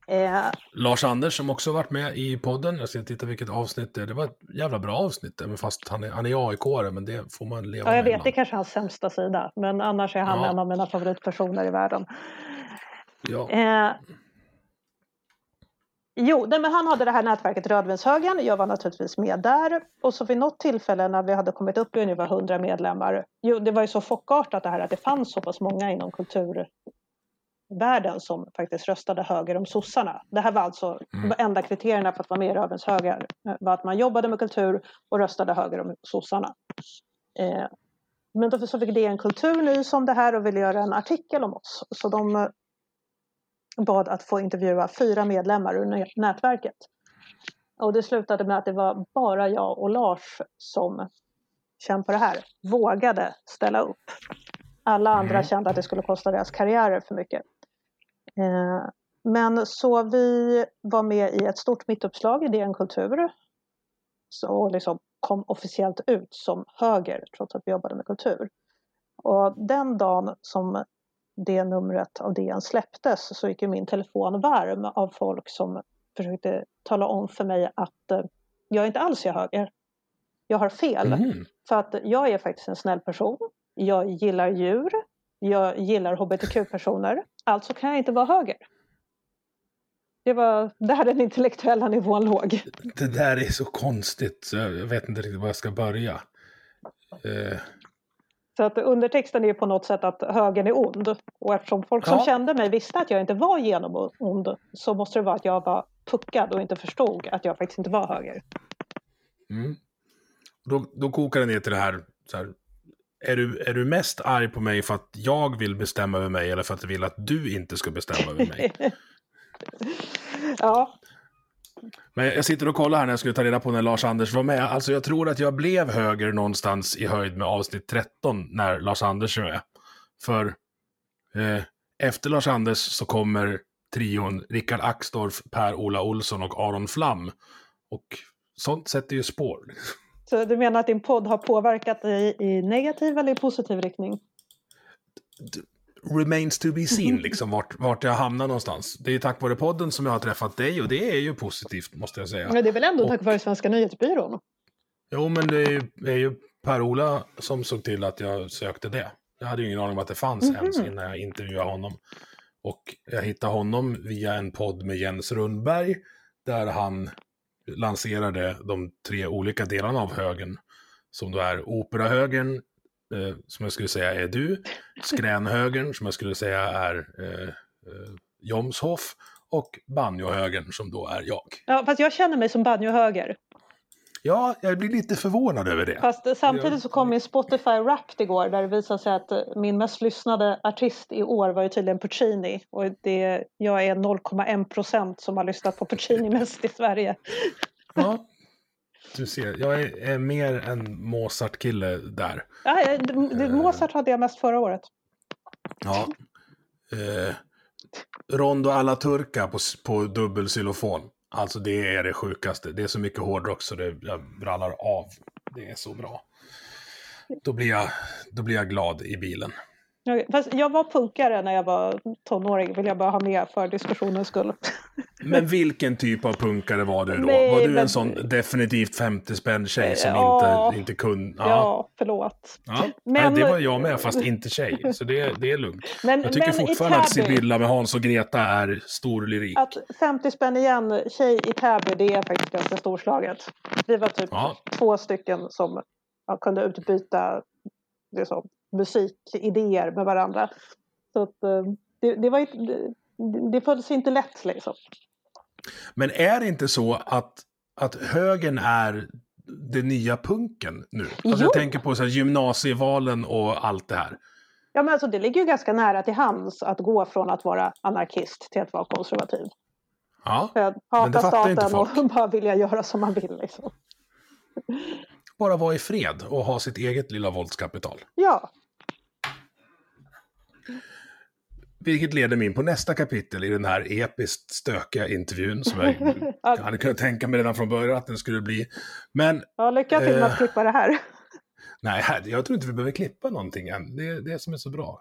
Eh, Lars-Anders som också varit med i podden. Jag ska titta vilket avsnitt det är. Det var ett jävla bra avsnitt, även fast han är, han är AIK-are, men det får man leva Ja, jag med vet, det är kanske hans sämsta sida. Men annars är han Ja. en av mina favoritpersoner i världen. Ja. Eh, jo, nej, men han hade det här nätverket Rödvinshögen. Jag var naturligtvis med där. Och så vid något tillfälle när vi hade kommit upp i ungefär 100 medlemmar. Jo, det var ju så chockartat det här att det fanns så pass många inom kulturvärlden som faktiskt röstade höger om sossarna. Det här var alltså Mm. enda kriterierna för att vara med i Rödvinshögen. eh, var att man jobbade med kultur och röstade höger om sossarna. Eh, men då så fick DN Kultur nys om det här och ville göra en artikel om oss. Så de eh, bad att få intervjua fyra medlemmar ur nä- nätverket. Och det slutade med att det var bara jag och Lars som kände på det här, vågade ställa upp. Alla andra Mm. kände att det skulle kosta deras karriärer för mycket. Eh, men så vi var med i ett stort mittuppslag i DN Kultur. Så, och liksom kom officiellt ut som höger trots att vi jobbade med kultur. Och den dagen som det numret av DN släpptes så gick ju min telefon varm av folk som försökte tala om för mig att eh, jag inte alls är höger. Jag har fel. Mhm. För att jag är faktiskt en snäll person. Jag gillar djur. Jag gillar hbtq-personer. Alltså kan jag inte vara höger. Det var där den intellektuella nivån låg. Det där är så konstigt, så jag vet inte riktigt var jag ska börja. Eh, Så att undertexten är ju på något sätt att högern är ond. Och eftersom folk som Ja. kände mig visste att jag inte var genom ond så måste det vara att jag var puckad och inte förstod att jag faktiskt inte var höger. mm. då, då kokar det ner till det här, så här är, du, är du mest arg på mig för att jag vill bestämma över mig eller för att jag vill att du inte ska bestämma över mig? ja, Men jag sitter och kollar här när jag skulle ta reda på när Lars-Anders var med. Alltså jag tror att jag blev höger någonstans i höjd med avsnitt 13 när Lars-Anders är med. För eh, efter Lars-Anders så kommer trion Rickard Axdorff, Per-Ola Olsson och Aron Flam. Och sånt sätter ju spår. Så du menar att din podd har påverkat dig i negativ eller i positiv riktning? Remains to be seen, liksom vart, vart jag hamnar någonstans. Det är tack vare podden som jag har träffat dig och det är ju positivt, måste jag säga. Men det är väl ändå Och- tack vare Svenska nyhetsbyrån? Jo, men det är ju, det är ju Per-Ola som såg till att jag sökte det. Jag hade ju ingen aning om att det fanns ens innan jag intervjuade honom. Och jag hittade honom via en podd med Jens Rundberg, där han lanserade de tre olika delarna av högen. Som då är operahögern, eh, som jag skulle säga är du, skränhögern, som jag skulle säga är eh, eh Jomshoff, och banjohögern, som då är jag. Ja, fast jag känner mig som banjohöger. Ja, jag blir lite förvånad över det. Fast samtidigt så kom min Spotify Wrapped igår där det visade sig att eh, min mest lyssnade artist i år var ju tydligen Puccini. Och det, jag är 0,1 procent som har lyssnat på Puccini mest i Sverige. Ja, du ser, jag är, är mer en Mozart-kille där. Ja, eh, Mozart hade jag mest förra året. Ja. Eh, Rondo alla turka på, på dubbelxylofon. Alltså det är det sjukaste. Det är så mycket hårdrock så det jag brallar av. Det är så bra. Då blir jag, då blir jag glad i bilen. Fast jag var punkare när jag var tonåring, vill jag bara ha med för diskussionens skull. Men vilken typ av punkare var du då? Nej, var du men- en sån definitivt 50 spänn tjej som Ja. inte, inte kunde... Ja, förlåt. Ja, Men- det var jag med, fast inte tjej. Så det, det är lugnt. Men, Jag tycker fortfarande att Sibylla med Hans och Greta är stor lyrik. att 50 spänn igen, tjej i Täby, det är faktiskt ganska storslaget. Vi var typ Ja. två stycken som ja, kunde utbyta liksom, musikidéer med varandra. Så att, eh, det, det, var, det, det följs inte lätt liksom. Men är det inte så att, att högen är det nya punken nu? Alltså Jo. jag tänker på så här, gymnasievalen och allt det här. Ja, men alltså, det ligger ju ganska nära till hands att gå från att vara anarkist till att vara konservativ. Ja, För att Men det hata fattar inte staten och folk. bara vilja göra som man vill. Liksom. Bara vara i fred och ha sitt eget lilla våldskapital. Ja, Vilket leder mig in på nästa kapitel i den här episkt stökiga intervjun som jag hade kunnat tänka mig redan från början att den skulle bli. Men ja lycka till med att Eh. klippa det här. nej, jag tror inte vi behöver klippa någonting än. Det är det som är så bra.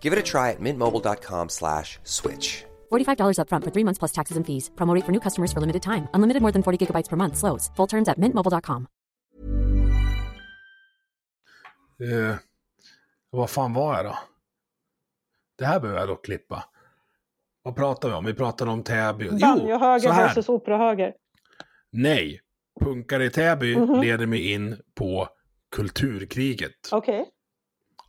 Give it a try at mintmobile.com slash switch. $45 upfront for three months plus taxes and fees. Promo rate for new customers for limited time. Unlimited more than 40 gigabytes per month. Slows. Full terms at mintmobile.com. Eh, vad fan var jag då? Det här behöver jag dock klippa. Vad pratar vi om? Vi pratar om Täby. Jo, så Banjohöger här. versus operahöger. Nej, punkare i Täby Mhm. leder mig in på kulturkriget. Okej.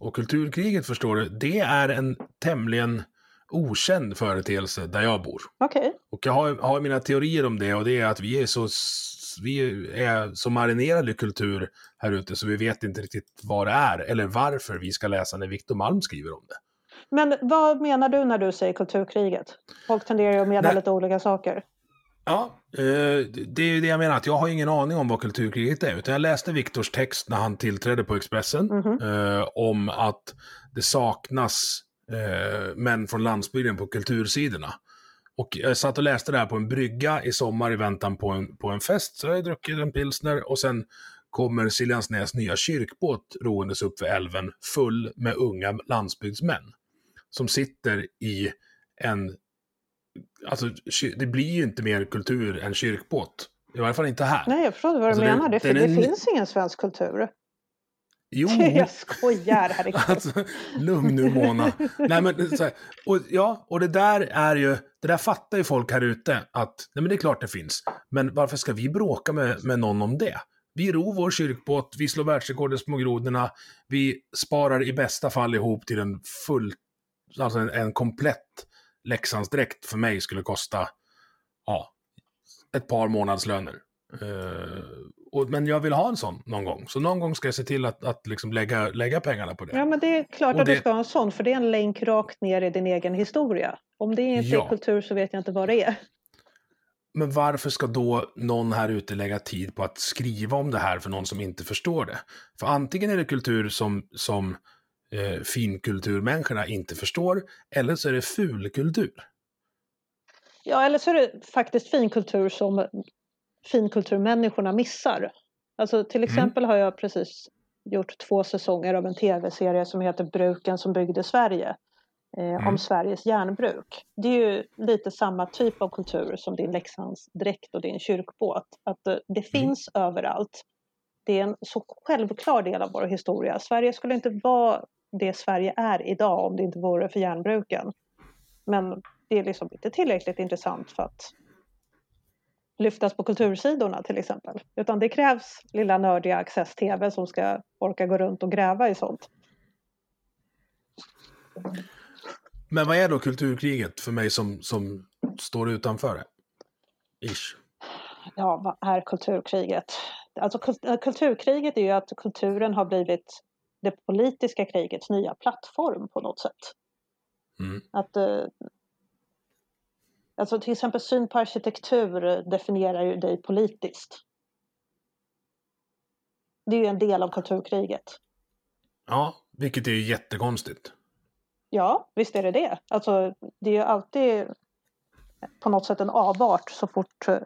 Och kulturkriget, förstår du, det är en tämligen okänd företeelse där jag bor. Okej. Och jag har, har mina teorier om det och det är att vi är så, vi är så marinerade i kultur här ute så vi vet inte riktigt vad det är eller varför vi ska läsa när Victor Malm skriver om det. Men vad menar du när du säger kulturkriget? Folk tenderar ju att mena lite olika saker. Ja, eh, det är ju det jag menar, att jag har ingen aning om vad kulturkriget är. Utan jag läste Viktors text när han tillträdde på Expressen Mhm. eh, om att det saknas eh, män från landsbygden på kultursidorna. Och jag satt och läste det här på en brygga i sommar i väntan på en, på en fest. Så jag har druckit en pilsner och sen kommer Siljansnäs nya kyrkbåt roendes upp för älven full med unga landsbygdsmän. Som sitter i en Alltså, det blir ju inte mer kultur än kyrkbåt. I varje fall inte här. Nej, jag förstår vad Alltså, du det- menar. Det, det är ny- finns ingen svensk kultur. Jo, Jag skojar, herregud. alltså, lugn nu Mona. Nej, men, så här, och, ja, och det där är ju, det där fattar ju folk här ute att, nej men det är klart det finns. Men varför ska vi bråka med, med någon om det? Vi ror vår kyrkbåt, vi slår världsrekord i små grodorna, vi sparar i bästa fall ihop till en full, alltså en, en komplett Leksandsdräkt för mig skulle kosta, ja, ett par månadslöner. Uh, och, men jag vill ha en sån någon gång. Så någon gång ska jag se till att, att liksom lägga, lägga pengarna på det. Ja, men det är klart Och att det- du ska ha en sån, för det är en länk rakt ner i din egen historia. Om det inte Ja. är kultur så vet jag inte vad det är. Men varför ska då någon här ute lägga tid på att skriva om det här för någon som inte förstår det? För antingen är det kultur som, som eh, finkulturmänniskorna inte förstår, eller så är det fulkultur. Ja, eller så är det faktiskt finkultur som finkulturmänniskorna missar. Alltså till exempel har jag precis gjort två säsonger av en tv-serie som heter Bruken som byggde Sverige. Eh, Om Sveriges järnbruk. Det är ju lite samma typ av kultur som din Leksandsdräkt och din kyrkbåt. Att eh, det finns överallt. Det är en så självklar del av vår historia. Sverige skulle inte vara det Sverige är idag om det inte vore för järnbruken. Men det är liksom inte tillräckligt intressant för att lyftas på kultursidorna till exempel. Utan det krävs lilla nördiga Access TV som ska orka gå runt och gräva i sånt. Men vad är då kulturkriget för mig som, som står utanför det? Ish. Ja, vad är kulturkriget? Alltså äh, kulturkriget är ju att kulturen har blivit det politiska krigets nya plattform på något sätt. Mm. Att, eh, alltså till exempel syn på arkitektur definierar ju dig politiskt. Det är ju en del av kulturkriget. Ja, vilket är ju jättekonstigt. Ja, visst är det det. Alltså, det är ju alltid på något sätt en avart så fort eh,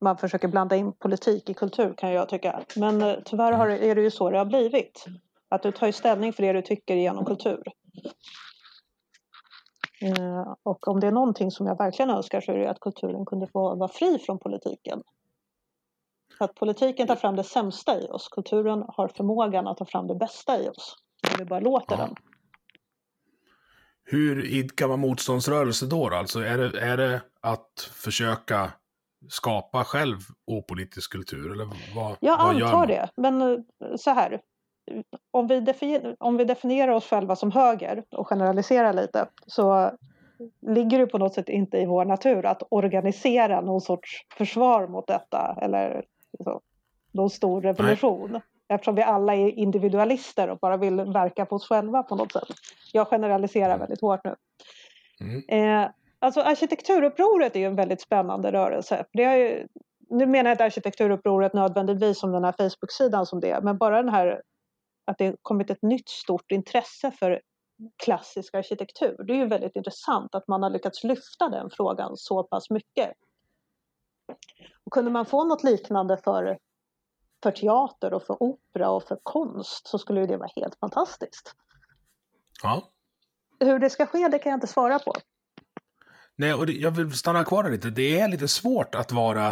man försöker blanda in politik i kultur kan jag tycka. Men eh, tyvärr har, är det ju så det har blivit. Att du tar ju ställning för det du tycker genom kultur. Eh, Och om det är någonting som jag verkligen önskar så är det att kulturen kunde få vara fri från politiken. Att politiken tar fram det sämsta i oss. Kulturen har förmågan att ta fram det bästa i oss. Om vi bara låter Ja. den. Hur idkar man motståndsrörelse då? Alltså är det, är det att försöka skapa själv opolitisk kultur? Eller vad, Jag vad antar det, men eh, så här. Om vi, definier, om vi definierar oss själva som höger och generaliserar lite så ligger det på något sätt inte i vår natur att organisera någon sorts försvar mot detta eller liksom, någon stor revolution. Eftersom vi alla är individualister och bara vill verka på oss själva på något sätt. Jag generaliserar väldigt hårt nu. Mm. Eh, alltså arkitekturupproret är ju en väldigt spännande rörelse. Det har ju, nu menar jag inte arkitekturupproret nödvändigtvis som den här Facebook-sidan som det är, men bara den här att det kommit ett nytt stort intresse för klassisk arkitektur. Det är ju väldigt intressant att man har lyckats lyfta den frågan så pass mycket. Och kunde man få något liknande för, för teater och för opera och för konst så skulle ju det vara helt fantastiskt. Ja. Hur det ska ske det kan jag inte svara på. Nej, och det, jag vill stanna kvar lite. Det är lite svårt att vara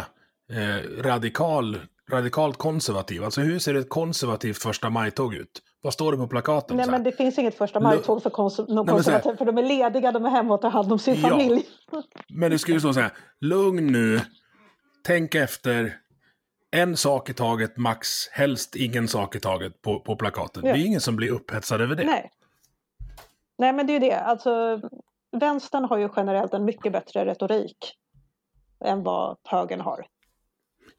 eh, radikal, radikalt konservativ. Alltså hur ser ett konservativt första maj-tåg ut? Vad står det på plakaten? Nej men det finns inget första maj-tåg för kons- någon men så här- konservativ för de är lediga, de är hemma och tar hand om sin Ja. familj. Men det ju stå så här, lugn nu, tänk efter, en sak i taget, max, helst ingen sak i taget på, på plakaten. Ja. Det är ingen som blir upphetsad över det. Nej. Nej men det är ju det, alltså vänstern har ju generellt en mycket bättre retorik än vad högern har.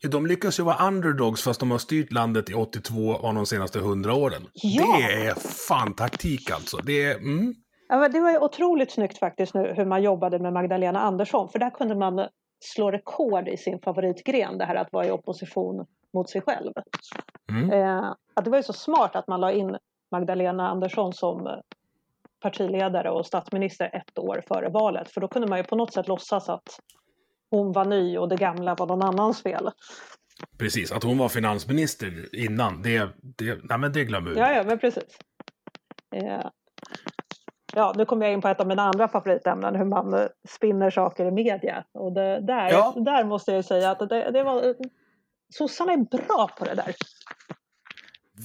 De lyckas ju vara underdogs fast de har styrt landet i 82 av de senaste 100 åren. Ja. Det är fan taktik alltså. Det är, mm, Ja, det var ju otroligt snyggt faktiskt nu hur man jobbade med Magdalena Andersson för där kunde man slå rekord i sin favoritgren, det här att vara i opposition mot sig själv. Mm. Eh, att det var ju så smart att man la in Magdalena Andersson som partiledare och statsminister ett år före valet för då kunde man ju på något sätt låtsas att hon var ny och det gamla var någon annans fel. precis, att hon var finansminister innan, det, det, nej, men det glömmer vi. Ja, ja, men precis. Eh, ja, nu kommer jag in på ett av mina andra favoritämnen, hur man spinner saker i media. Och det, där, Ja. där måste jag säga att det, det var... Sossarna är bra på det där.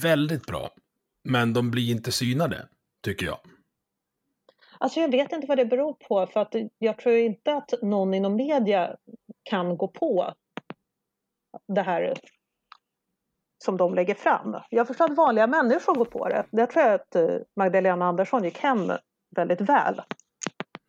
Väldigt bra. Men de blir inte synade, tycker jag. Alltså jag vet inte vad det beror på för att jag tror inte att någon inom media kan gå på det här som de lägger fram. Jag förstår att vanliga människor går på det. Jag tror att eh, Magdalena Andersson gick hem väldigt väl.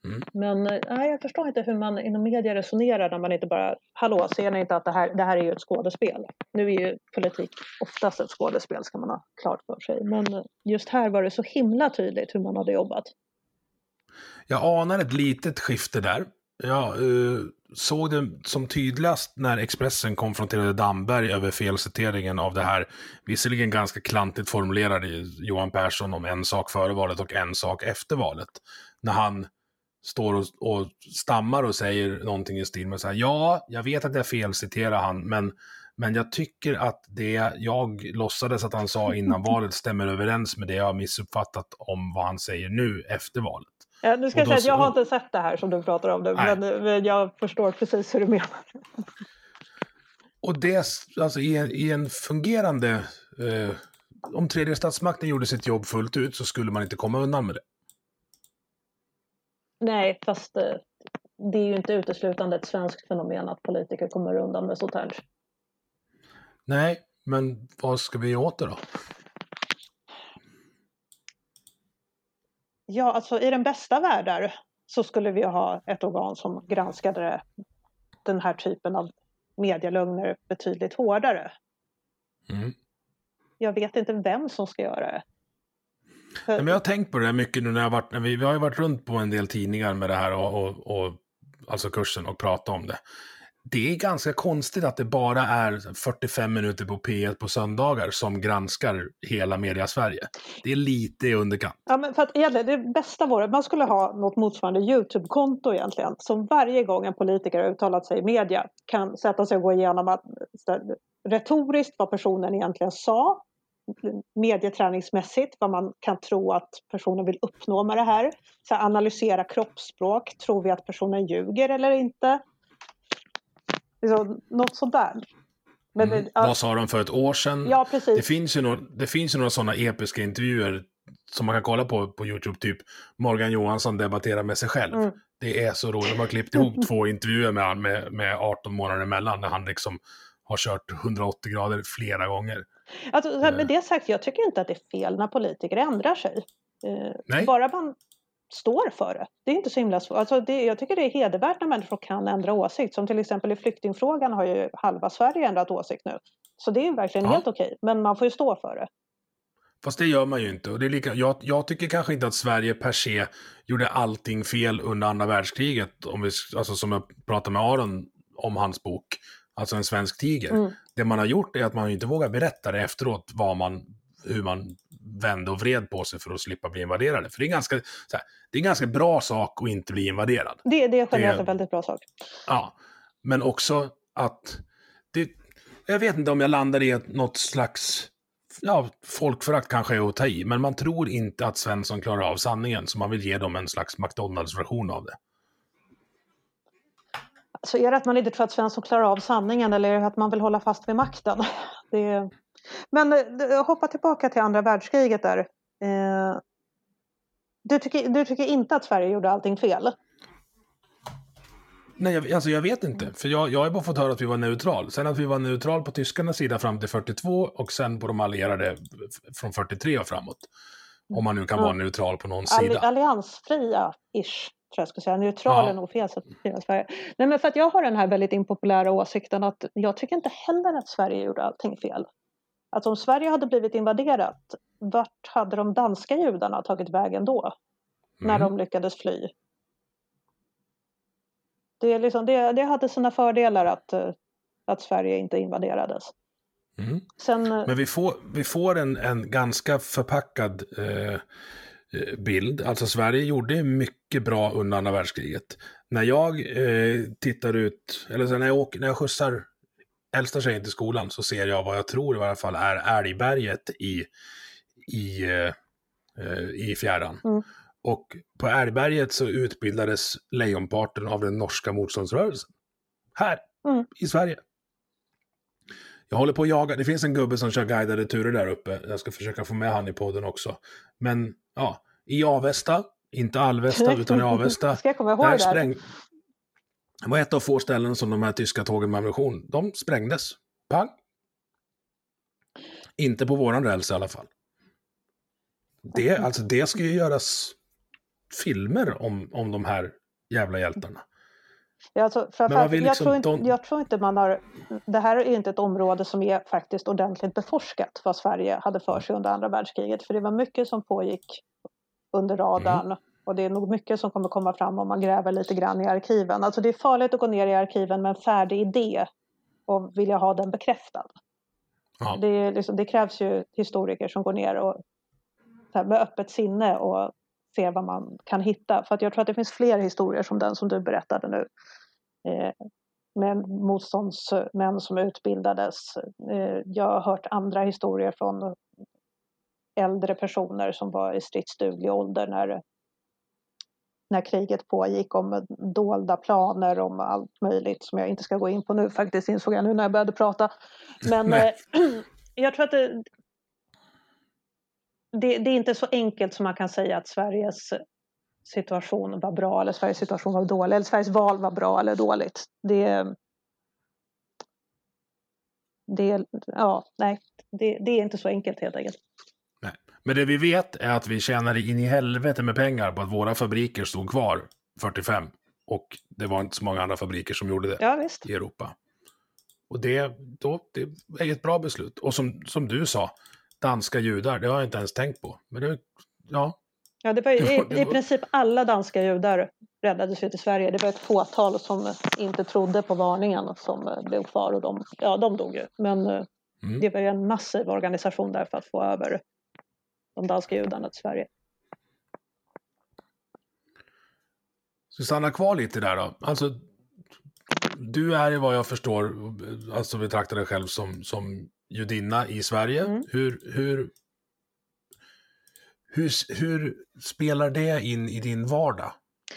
Mm. Men eh, nej, jag förstår inte hur man inom media resonerar när man inte bara, hallå, ser ni inte att det här, det här är ju ett skådespel? Nu är ju politik oftast ett skådespel, ska man ha klart för sig. Men eh, just här var det så himla tydligt hur man hade jobbat. Jag anar ett litet skifte där. Jag eh, såg det som tydligast när Expressen konfronterade Damberg över felciteringen av det här, visserligen ganska klantigt formulerade Johan Persson om en sak före valet och en sak efter valet. När han står och, och stammar och säger någonting i stil med så här, ja, jag vet att jag felciterar han, men, men jag tycker att det jag låtsades att han sa innan valet stämmer överens med det jag har missuppfattat om vad han säger nu efter valet. Ja, nu ska jag säga att jag har inte sett det här som du pratar om Nej. men, men jag förstår precis hur du menar. Och det, alltså i en, i en fungerande, eh, om tredje statsmakten gjorde sitt jobb fullt ut så skulle man inte komma undan med det. Nej, fast eh, det är ju inte uteslutande ett svenskt fenomen att politiker kommer undan med sånt här. Nej, men vad ska vi åt det då? Ja, alltså i den bästa världen så skulle vi ha ett organ som granskade den här typen av medielögner betydligt hårdare. Mm. Jag vet inte vem som ska göra det. Nej, men jag har tänkt på det där mycket nu när jag varit, när vi, vi har ju varit runt på en del tidningar med det här och, och, och alltså kursen och pratat om det. Det är ganska konstigt att det bara är 45 minuter på P1 på söndagar som granskar hela media-Sverige. Det är lite i underkant. ja, men för att egentligen, det bästa vore att man skulle ha något motsvarande Youtube-konto egentligen. Som varje gång en politiker har uttalat sig i media kan sätta sig och gå igenom att, retoriskt vad personen egentligen sa. Medieträningsmässigt vad man kan tro att personen vill uppnå med det här. Så analysera kroppsspråk. Tror vi att personen ljuger eller inte? Liksom, något sånt där. Men, Mm. ja, Vad sa de för ett år sedan? ja, precis. Det finns ju några, det finns ju några sådana episka intervjuer som man kan kolla på på YouTube, typ Morgan Johansson debatterar med sig själv. Mm. Det är så roligt. De har klippt ihop två intervjuer med han med, med 18 månader emellan, när han liksom har kört 180 grader flera gånger. Alltså, med det sagt, jag tycker inte att det är fel när politiker ändrar sig. Eh, Nej. Bara man står för det. Det är inte så himla svårt. Alltså, det, jag tycker det är hedervärt när människor kan ändra åsikt. Som till exempel i flyktingfrågan har ju halva Sverige ändrat åsikt nu. Så det är verkligen Ja. helt okej. Men man får ju stå för det. Fast det gör man ju inte. Och det är lika, jag, jag tycker kanske inte att Sverige per se gjorde allting fel under andra världskriget. Om vi, alltså som jag pratade med Aron om hans bok, alltså En svensk tiger. Mm. Det man har gjort är att man inte vågar berätta det efteråt, vad man, hur man vände och vred på sig för att slippa bli invaderade. För det är, ganska, här, det är en ganska bra sak att inte bli invaderad. Det, det är generellt en väldigt bra sak. Ja, men också att det, jag vet inte om jag landar i något slags, ja, folkförakt kanske är att ta i, men man tror inte att Svensson klarar av sanningen, så man vill ge dem en slags McDonalds-version av det. Så är det att man inte tror att Svensson klarar av sanningen eller är det att man vill hålla fast vid makten? Det... Men eh, hoppa tillbaka till andra världskriget där. Eh, Du tycker, du tycker inte att Sverige gjorde allting fel? Nej, jag, alltså jag vet inte, för jag, jag har bara fått höra att vi var neutral. Sen att vi var neutral på tyskarnas sida fram till 42 och sen på de allierade från 43 och framåt. Om man nu kan vara neutral på någon Alli, sida. alliansfria-ish, tror jag ska säga. Neutral Ja. är nog fel sätt att beskriva Sverige. Nej, men för att jag har den här väldigt impopulära åsikten att jag tycker inte heller att Sverige gjorde allting fel. Att om Sverige hade blivit invaderat, vart hade de danska judarna tagit vägen då? När Mm. de lyckades fly? Det, liksom, det, det hade sina fördelar att, eh, att Sverige inte invaderades. Mm. Sen, eh, Men vi får, vi får en, en ganska förpackad eh, eh, bild. Alltså Sverige gjorde mycket bra under andra världskriget. När jag eh, tittar ut, eller när jag, åker, när jag skjutsar äldsta tjejen till skolan så ser jag vad jag tror i alla fall är Älgberget i, i, eh, i fjärran. Mm. Och på Älgberget så utbildades lejonparten av den norska motståndsrörelsen. Här, Mm. i Sverige. Jag håller på att jaga, det finns en gubbe som kör guidade turer där uppe. Jag ska försöka få med han i podden också. Men ja, i Avesta, inte Alvesta utan i Avesta. Ska jag komma ihåg där det? spräng... Det var ett av få ställen som de här tyska tågen med ammunition, de sprängdes. Pang! Inte på våran räls i alla fall. Det, alltså det ska ju göras filmer om, om de här jävla hjältarna. Ja, alltså, framförallt, jag, liksom- tror inte, de- jag tror inte man har... Det här är inte ett område som är faktiskt ordentligt beforskat vad Sverige hade för sig under andra världskriget. För det var mycket som pågick under radarn. Mm. Och det är nog mycket som kommer komma fram om man gräver lite grann i arkiven. Alltså det är farligt att gå ner i arkiven med en färdig idé och vilja ha den bekräftad. Ja. Det, liksom, det krävs ju historiker som går ner och här, med öppet sinne och ser vad man kan hitta. För jag tror att det finns fler historier som den som du berättade nu. Eh, med motståndsmän som utbildades. Eh, jag har hört andra historier från äldre personer som var i stridsduglig ålder när, när kriget pågick om dolda planer om allt möjligt som jag inte ska gå in på nu faktiskt insåg jag nu när jag började prata. Men eh, jag tror att det, det, det är inte så enkelt som man kan säga att Sveriges situation var bra eller Sveriges situation var dålig eller Sveriges val var bra eller dåligt. Det, det, ja, nej, det, det är inte så enkelt helt enkelt. Men det vi vet är att vi tjänade in i helvete med pengar på att våra fabriker stod kvar 45. Och det var inte så många andra fabriker som gjorde det Ja, i Europa. Och det, då, det är ett bra beslut. Och som, som du sa, danska judar, det har jag inte ens tänkt på. Men det, ja, Ja, det var, ju- Det var- i, princip alla danska judar räddades ju till Sverige. Det var ett fåtal som inte trodde på varningen som eh, blev kvar och de, ja, de dog ju. Men eh, Mm. det var ju en massiv organisation där för att få över de danska judarna till Sverige. Så stanna kvar lite där då. Alltså, du är vad jag förstår, alltså betraktar dig själv som, som judinna i Sverige. Mm. Hur, hur, hur, hur spelar det in i din vardag?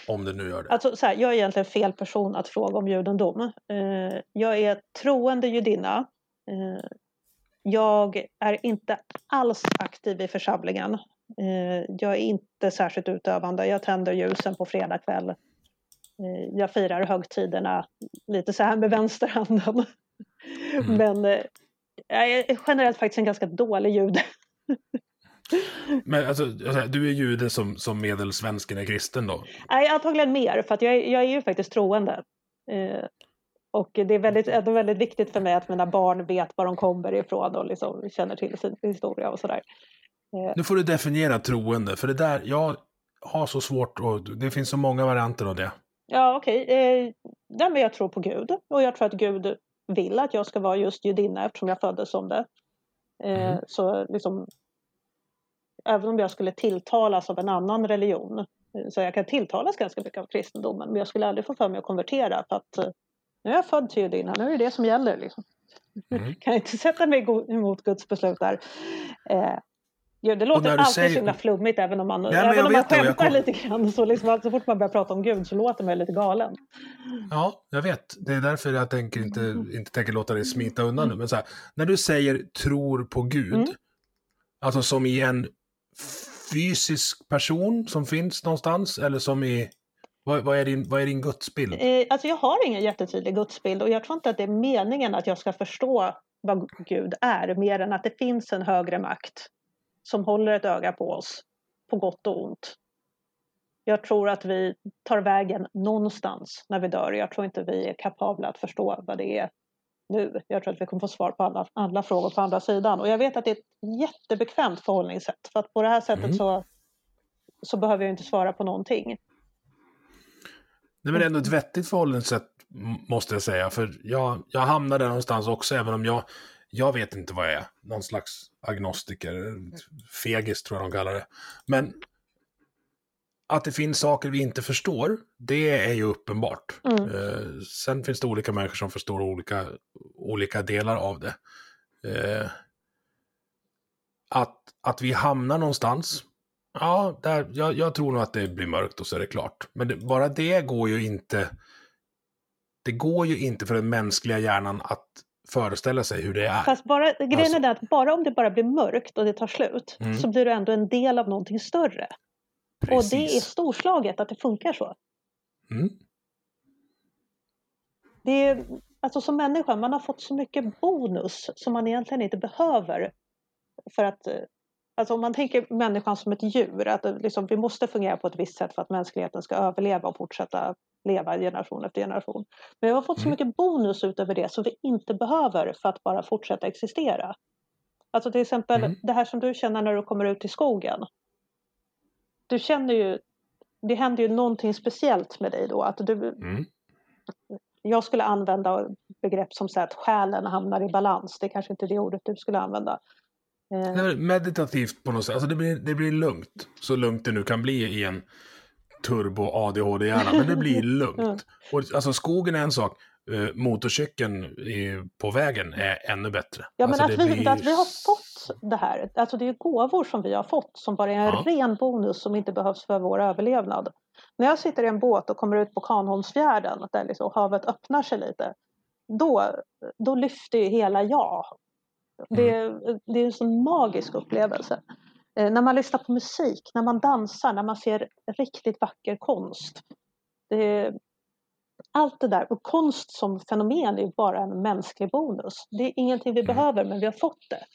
Om det nu gör det. Alltså, så här, jag är egentligen fel person att fråga om judendom. Eh, jag är troende judinna. Eh, jag är inte alls aktiv i församlingen. Eh, jag är inte särskilt utövande. Jag tänder ljusen på fredag kväll. Eh, jag firar högtiderna lite så här med vänsterhanden. Mm. Men eh, jag är generellt faktiskt en ganska dålig jude. Men alltså, du är jude som, som medelsvensken är kristen då? Nej, antagligen mer, för att jag, jag är ju faktiskt troende. Eh, och det är väldigt, ändå väldigt viktigt för mig att mina barn vet var de kommer ifrån och liksom känner till sin historia och sådär. Nu får du definiera troende, för det där, jag har så svårt och det finns så många varianter av det. Ja, okej. Eh, ja, men jag tror på Gud och jag tror att Gud vill att jag ska vara just judinna eftersom jag föddes som det. Eh, Mm. Så liksom, även om jag skulle tilltalas av en annan religion, eh, så jag kan tilltalas ganska mycket av kristendomen, men jag skulle aldrig få för mig att konvertera för att eh, nu är jag född till judinna, nu är det det som gäller. Liksom. Mm. kan inte sätta mig emot Guds beslut där. Eh, ja, det låter alltid säger- så himla flummigt även om man, men även om man skämtar kom- lite grann. Så, liksom, så fort man börjar prata om Gud så låter man lite galen. Ja, jag vet. Det är därför jag tänker inte, inte tänker låta dig smita undan nu. Men så här, när du säger tror på Gud, Mm. alltså som i en fysisk person som finns någonstans, eller som i... Vad, vad, är, din, vad är din gudsbild? Eh, alltså jag har ingen jättetydlig gudsbild och jag tror inte att det är meningen att jag ska förstå vad Gud är mer än att det finns en högre makt som håller ett öga på oss på gott och ont. Jag tror att vi tar vägen någonstans när vi dör. Jag tror inte vi är kapabla att förstå vad det är nu. Jag tror att vi kommer få svar på alla, alla frågor på andra sidan. Och jag vet att det är ett jättebekvämt förhållningssätt. För att på det här sättet Mm. så, så behöver jag inte svara på någonting. Nej, men det är ändå ett vettigt förhållningssätt, måste jag säga. För jag, jag hamnar där någonstans också, även om jag, jag vet inte vad jag är. Någon slags agnostiker, fegis tror jag de kallar det. Men att det finns saker vi inte förstår, det är ju uppenbart. Mm. Eh, sen finns det olika människor som förstår olika, olika delar av det. Eh, att, att vi hamnar någonstans, ja, där, jag, jag tror nog att det blir mörkt och så är det klart. Men det, bara det går ju inte, det går ju inte för den mänskliga hjärnan att föreställa sig hur det är. Fast bara, grejen Alltså- är att bara om det bara blir mörkt och det tar slut Mm. så blir du ändå en del av någonting större. Och det är Precis. storslaget att det funkar så. Mm. Det är, alltså som människa, man har fått så mycket bonus som man egentligen inte behöver för att, eh, Alltså om man tänker människan som ett djur, att liksom, vi måste fungera på ett visst sätt för att mänskligheten ska överleva och fortsätta leva generation efter generation. Men vi har fått så Mm. mycket bonus utöver det som vi inte behöver för att bara fortsätta existera. Alltså till exempel Mm. det här som du känner när du kommer ut i skogen. Du känner ju, det händer ju någonting speciellt med dig då. Att du, Mm. jag skulle använda begrepp som så att själen hamnar i balans. Det är kanske inte det ordet du skulle använda. Eh, Meditativt på något sätt. Alltså det blir, det blir lugnt. Så lugnt det nu kan bli i en turbo ADHD-hjärna. Men det blir lugnt. Och, alltså skogen är en sak. Eh, motorcykeln på vägen är ännu bättre. Ja, men alltså, att, vi, blir- att vi har fått det här, alltså det är gåvor som vi har fått som bara är en Ja. ren bonus som inte behövs för vår överlevnad. När jag sitter i en båt och kommer ut på Kanholmsfjärden där liksom havet öppnar sig lite, då, då lyfter ju hela jag. Det, Mm. det är en sån magisk upplevelse. Eh, när man lyssnar på musik, när man dansar, när man ser riktigt vacker konst. Det, allt det där, och konst som fenomen är bara en mänsklig bonus. Det är ingenting vi Mm. behöver men vi har fått det.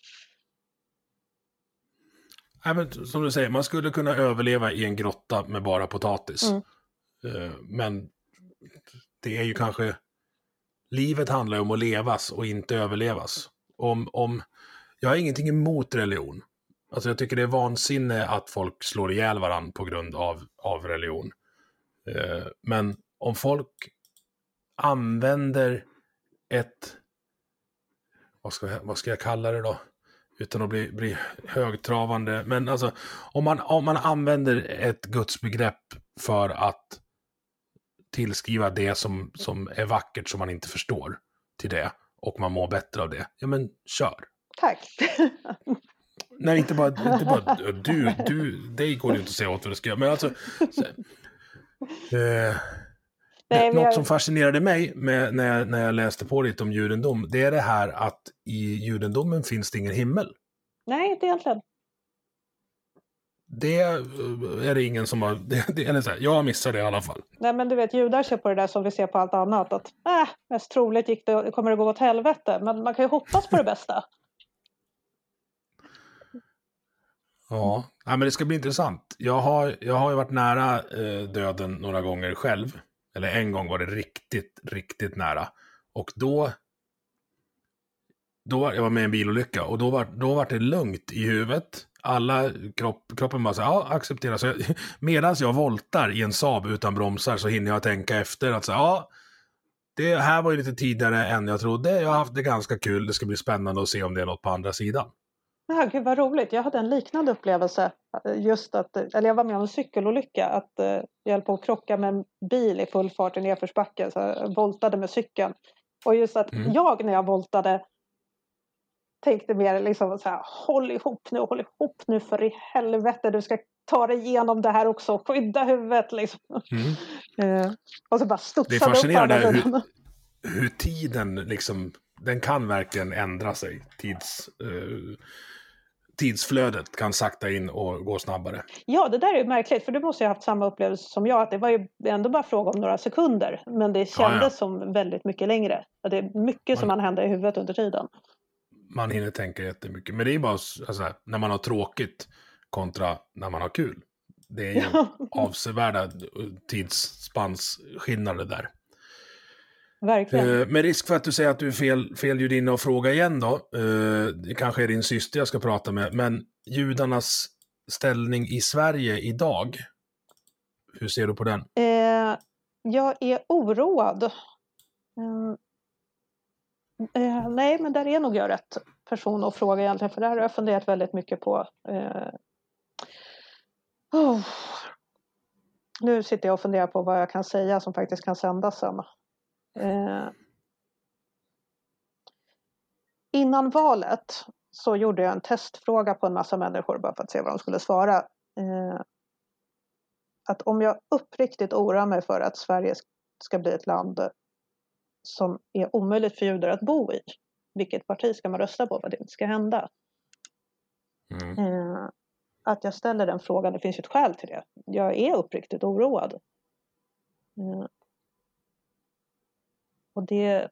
Nej, men som du säger, man skulle kunna överleva i en grotta med bara potatis. Mm. Eh, Men det är ju kanske... Livet handlar ju om att levas och inte överlevas. Om, om, jag har ingenting emot religion. Alltså jag tycker det är vansinne att folk slår ihjäl varandra på grund av, av religion. Eh, Men om folk använder ett... Vad ska, jag, vad ska jag kalla det då? Utan att bli, bli högtravande. Men alltså, om man, om man använder ett gudsbegrepp för att tillskriva det som, som är vackert som man inte förstår till det och man mår bättre av det, ja men kör. Tack! Nej, inte bara, inte bara du, du, dig går det ju inte att säga åt vad du ska göra, men alltså... Så, eh, Nej, något jag- som fascinerade mig med, när, jag, när jag läste på lite om judendom, det är det här att i judendomen finns det ingen himmel. Nej, inte egentligen. Det är det ingen som har... Det, det, eller så här, jag missar det i alla fall. Nej, men du vet, judar kör på det där som vi ser på allt annat. Att äh, mest troligt gick det, kommer det gå åt helvete. Men man kan ju hoppas på det bästa. Ja, ja men det ska bli intressant. Jag har, jag har ju varit nära eh, döden några gånger själv. Eller en gång var det riktigt, riktigt nära. Och då... då var, jag var med i en bilolycka och då var, då var det lugnt i huvudet. Alla, kropp, kroppen bara så ja, acceptera. Så jag, medans jag voltar i en Saab utan bromsar så hinner jag tänka efter att så ja, det här var ju lite tidigare än jag trodde. Jag har haft det ganska kul. Det ska bli spännande att se om det är något på andra sidan. Ja, gud vad roligt. Jag hade en liknande upplevelse. Just att, eller jag var med om en cykelolycka. Att eh, jag höll på att krocka med en bil i full fart i nedförsbacke. Så jag voltade med cykeln. Och just att Mm. jag när jag voltade tänkte mer liksom så här, håll ihop nu, håll ihop nu för i helvete, du ska ta dig igenom det här också, skydda huvudet liksom. Eh, och så bara Det är studsade upp på fascinerande hur, hur tiden liksom, den kan verkligen ändra sig. Tids, eh, tidsflödet kan sakta in och gå snabbare. Ja, det där är ju märkligt, för du måste ju ha haft samma upplevelse som jag, att det var ju ändå bara fråga om några sekunder, men det Ja, kändes ja. som väldigt mycket längre. Det är mycket som Man- händer i huvudet under tiden. Man hinner tänka jättemycket. Men det är bara så- alltså, när man har tråkigt kontra när man har kul. Det är ju avsevärda tidsspannsskillnader där. Verkligen. Eh, med risk för att du säger att du är fel, fel judinna och fråga igen då. Eh, det kanske är din syster jag ska prata med. Men judarnas ställning i Sverige idag. Hur ser du på den? Eh, jag är oroad. Eh, nej, men där är nog jag rätt person att fråga egentligen, för det här har jag funderat väldigt mycket på. Eh, oh. Nu sitter jag och funderar på vad jag kan säga som faktiskt kan sändas sen. Eh, innan valet så gjorde jag en testfråga på en massa människor bara för att se vad de skulle svara. Eh, att om jag uppriktigt oroar mig för att Sverige ska bli ett land som är omöjligt för judar att bo i. Vilket parti ska man rösta på för att det inte ska hända? Mm. Eh, att jag ställer den frågan, det finns ju ett skäl till det. Jag är uppriktigt oroad. Eh, och det...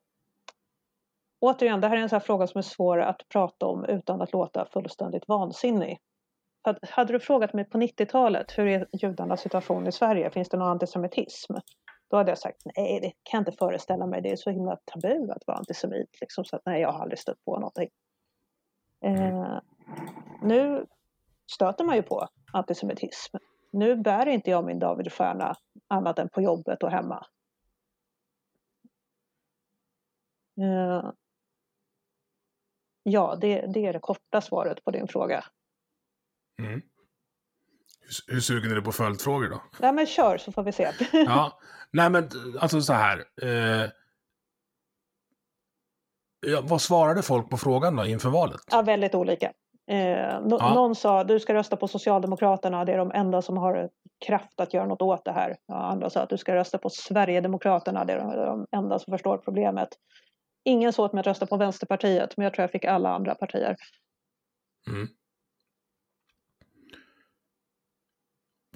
Återigen, det här är en sån fråga som är svår att prata om utan att låta fullständigt vansinnig. Hade du frågat mig på 90-talet, hur är judarnas situation i Sverige? Finns det någon antisemitism? Då hade jag sagt nej, det kan jag inte föreställa mig. Det är så himla tabu att vara antisemit. Liksom, så att, nej, jag har aldrig stött på någonting. Eh, nu stöter man ju på antisemitism. Nu bär inte jag min Davidstjärna annat än på jobbet och hemma. Eh, ja, det, det är det korta svaret på din fråga. Mm. Hur, sugen är du på följdfrågor då? Nej men kör så får vi se. ja, nej men alltså så här. Eh, ja, vad svarade folk på frågan då inför valet? Ja, väldigt olika. Eh, no ja. Någon sa du ska rösta på Socialdemokraterna, det är de enda som har kraft att göra något åt det här. Ja, andra sa att du ska rösta på Sverigedemokraterna, det är de enda som förstår problemet. Ingen sa åt mig att rösta på Vänsterpartiet, men jag tror jag fick alla andra partier. Mm.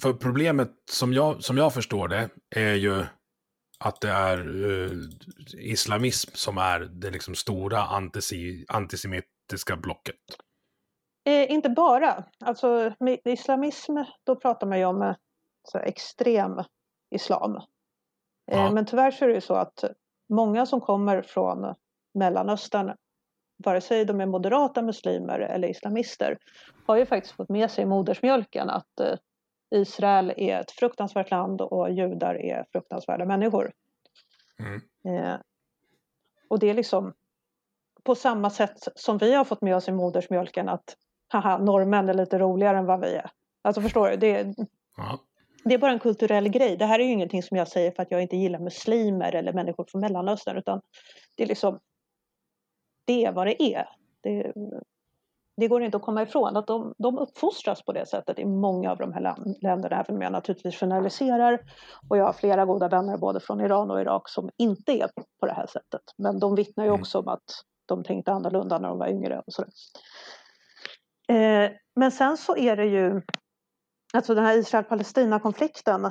För problemet som jag, som jag förstår det är ju att det är uh, islamism som är det liksom stora antisi, antisemitiska blocket. Eh, inte bara. Alltså med islamism, då pratar man ju om eh, så extrem islam. Eh, ja. Men tyvärr så är det ju så att många som kommer från Mellanöstern, vare sig de är moderata muslimer eller islamister, har ju faktiskt fått med sig i modersmjölken att eh, Israel är ett fruktansvärt land och judar är fruktansvärda människor. Mm. Eh, och det är liksom på samma sätt som vi har fått med oss i modersmjölken att haha, norrmän är lite roligare än vad vi är. Alltså förstår du? Det, ja. det är bara en kulturell grej. Det här är ju ingenting som jag säger för att jag inte gillar muslimer eller människor från Mellanöstern utan det är liksom det är vad det är. Det, det går inte att komma ifrån att de, de uppfostras på det sättet i många av de här länderna, även om jag naturligtvis generaliserar. Och jag har flera goda vänner både från Iran och Irak som inte är på det här sättet. Men de vittnar ju mm. också om att de tänkte annorlunda när de var yngre. Och sådär. Eh, men sen så är det ju, alltså den här Israel-Palestina-konflikten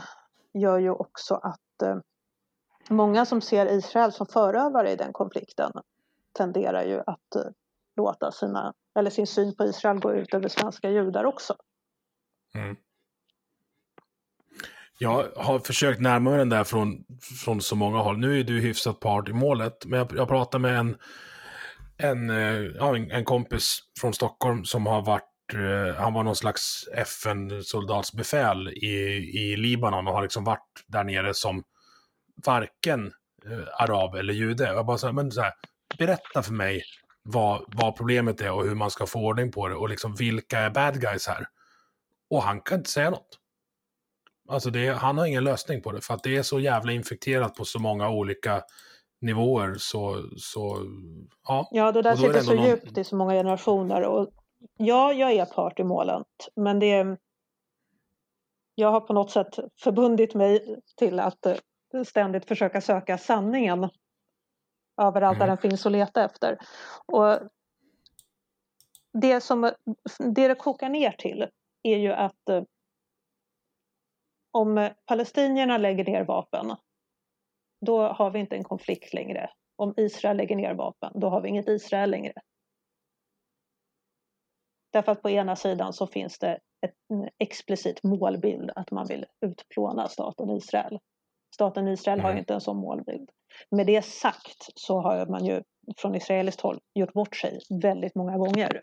gör ju också att eh, många som ser Israel som förövare i den konflikten tenderar ju att eh, låta sina, eller sin syn på Israel gå ut över svenska judar också. Mm. Jag har försökt närma mig den där från, från så många håll. Nu är du hyfsat part i målet, men jag, jag pratade med en, en, eh, ja, en, en, kompis från Stockholm som har varit eh, han var någon slags FN-soldatsbefäl i, i Libanon och har liksom varit där nere som varken eh, arab eller jude. Jag bara så här, men så här, berätta för mig vad, vad problemet är och hur man ska få ordning på det och liksom vilka är bad guys här. Och han kan inte säga något. Alltså det, han har ingen lösning på det för att det är så jävla infekterat på så många olika nivåer så, så ja. Ja, det där sitter så någon... djupt i så många generationer och ja, jag är part i målet, men det är jag har på något sätt förbundit mig till att ständigt försöka söka sanningen överallt mm. där den finns att leta efter. Och det som det, det kokar ner till är ju att eh, om palestinierna lägger ner vapen då har vi inte en konflikt längre. Om Israel lägger ner vapen, då har vi inget Israel längre. Därför att på ena sidan så finns det en explicit målbild att man vill utplåna staten Israel. Staten Israel har ju inte en sån målbild. Med det sagt så har man ju från israeliskt håll gjort bort sig väldigt många gånger.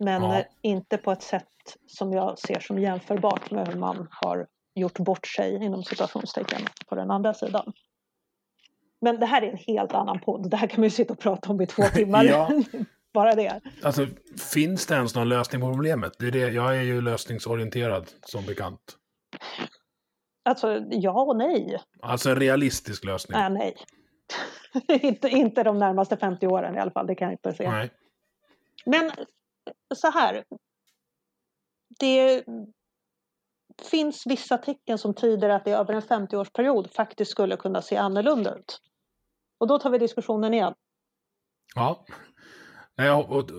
Men ja. inte på ett sätt som jag ser som jämförbart med hur man har gjort bort sig inom situationstecken på den andra sidan. Men det här är en helt annan podd. Det här kan man ju sitta och prata om i två timmar. ja. Bara det. Alltså, finns det ens någon lösning på problemet? Det är det, jag är ju lösningsorienterad som bekant. Alltså ja och nej. Alltså en realistisk lösning? Äh, nej. inte, inte de närmaste 50 åren i alla fall, det kan jag inte se. Nej. Men så här. Det finns vissa tecken som tyder att det över en 50-årsperiod faktiskt skulle kunna se annorlunda ut. Och då tar vi diskussionen igen. Ja. Nej,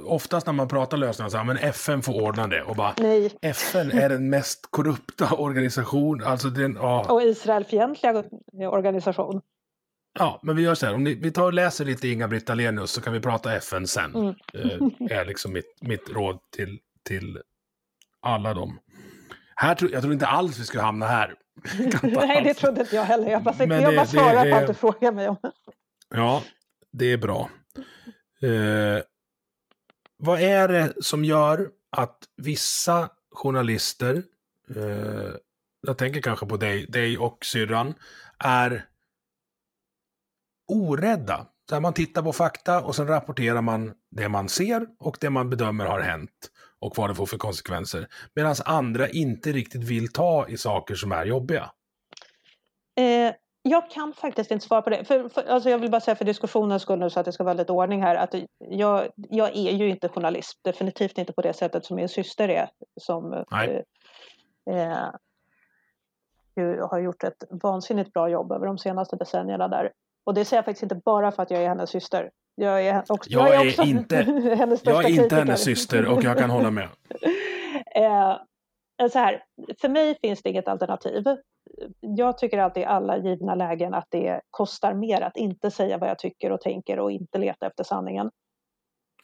oftast när man pratar lösningar så här, men FN får ordna det. Och bara, Nej. FN är den mest korrupta organisation. Alltså den, ja. Och Israelfientliga organisation. Ja, men vi gör så här. Om ni, vi tar och läser lite Inga-Britt Ahlenius så kan vi prata FN sen. Mm. Eh, är liksom mitt, mitt råd till, till alla dem. Här tror, jag tror inte alls vi skulle hamna här. Nej, det trodde inte jag heller. Jag bara, Men jag det- bara det svarar på att du frågar mig om Ja, det är bra. Eh, vad är det som gör att vissa journalister, eh, jag tänker kanske på dig, dig och syrran, är orädda? Där man tittar på fakta och sen rapporterar man det man ser och det man bedömer har hänt och vad det får för konsekvenser. Medan andra inte riktigt vill ta i saker som är jobbiga. Eh, jag kan faktiskt inte svara på det. För, för, alltså jag vill bara säga för diskussionens skull nu så att det ska vara lite ordning här. Att jag, jag är ju inte journalist. Definitivt inte på det sättet som min syster är. Som eh, eh, ju har gjort ett vansinnigt bra jobb över de senaste decennierna där. Och det säger jag faktiskt inte bara för att jag är hennes syster. Jag är, också, Jag är också inte- hennes Jag är inte hennes syster och jag kan hålla med. Eh, så här, för mig finns det inget alternativ. Jag tycker alltid i alla givna lägen att det kostar mer att inte säga vad jag tycker och tänker och inte leta efter sanningen.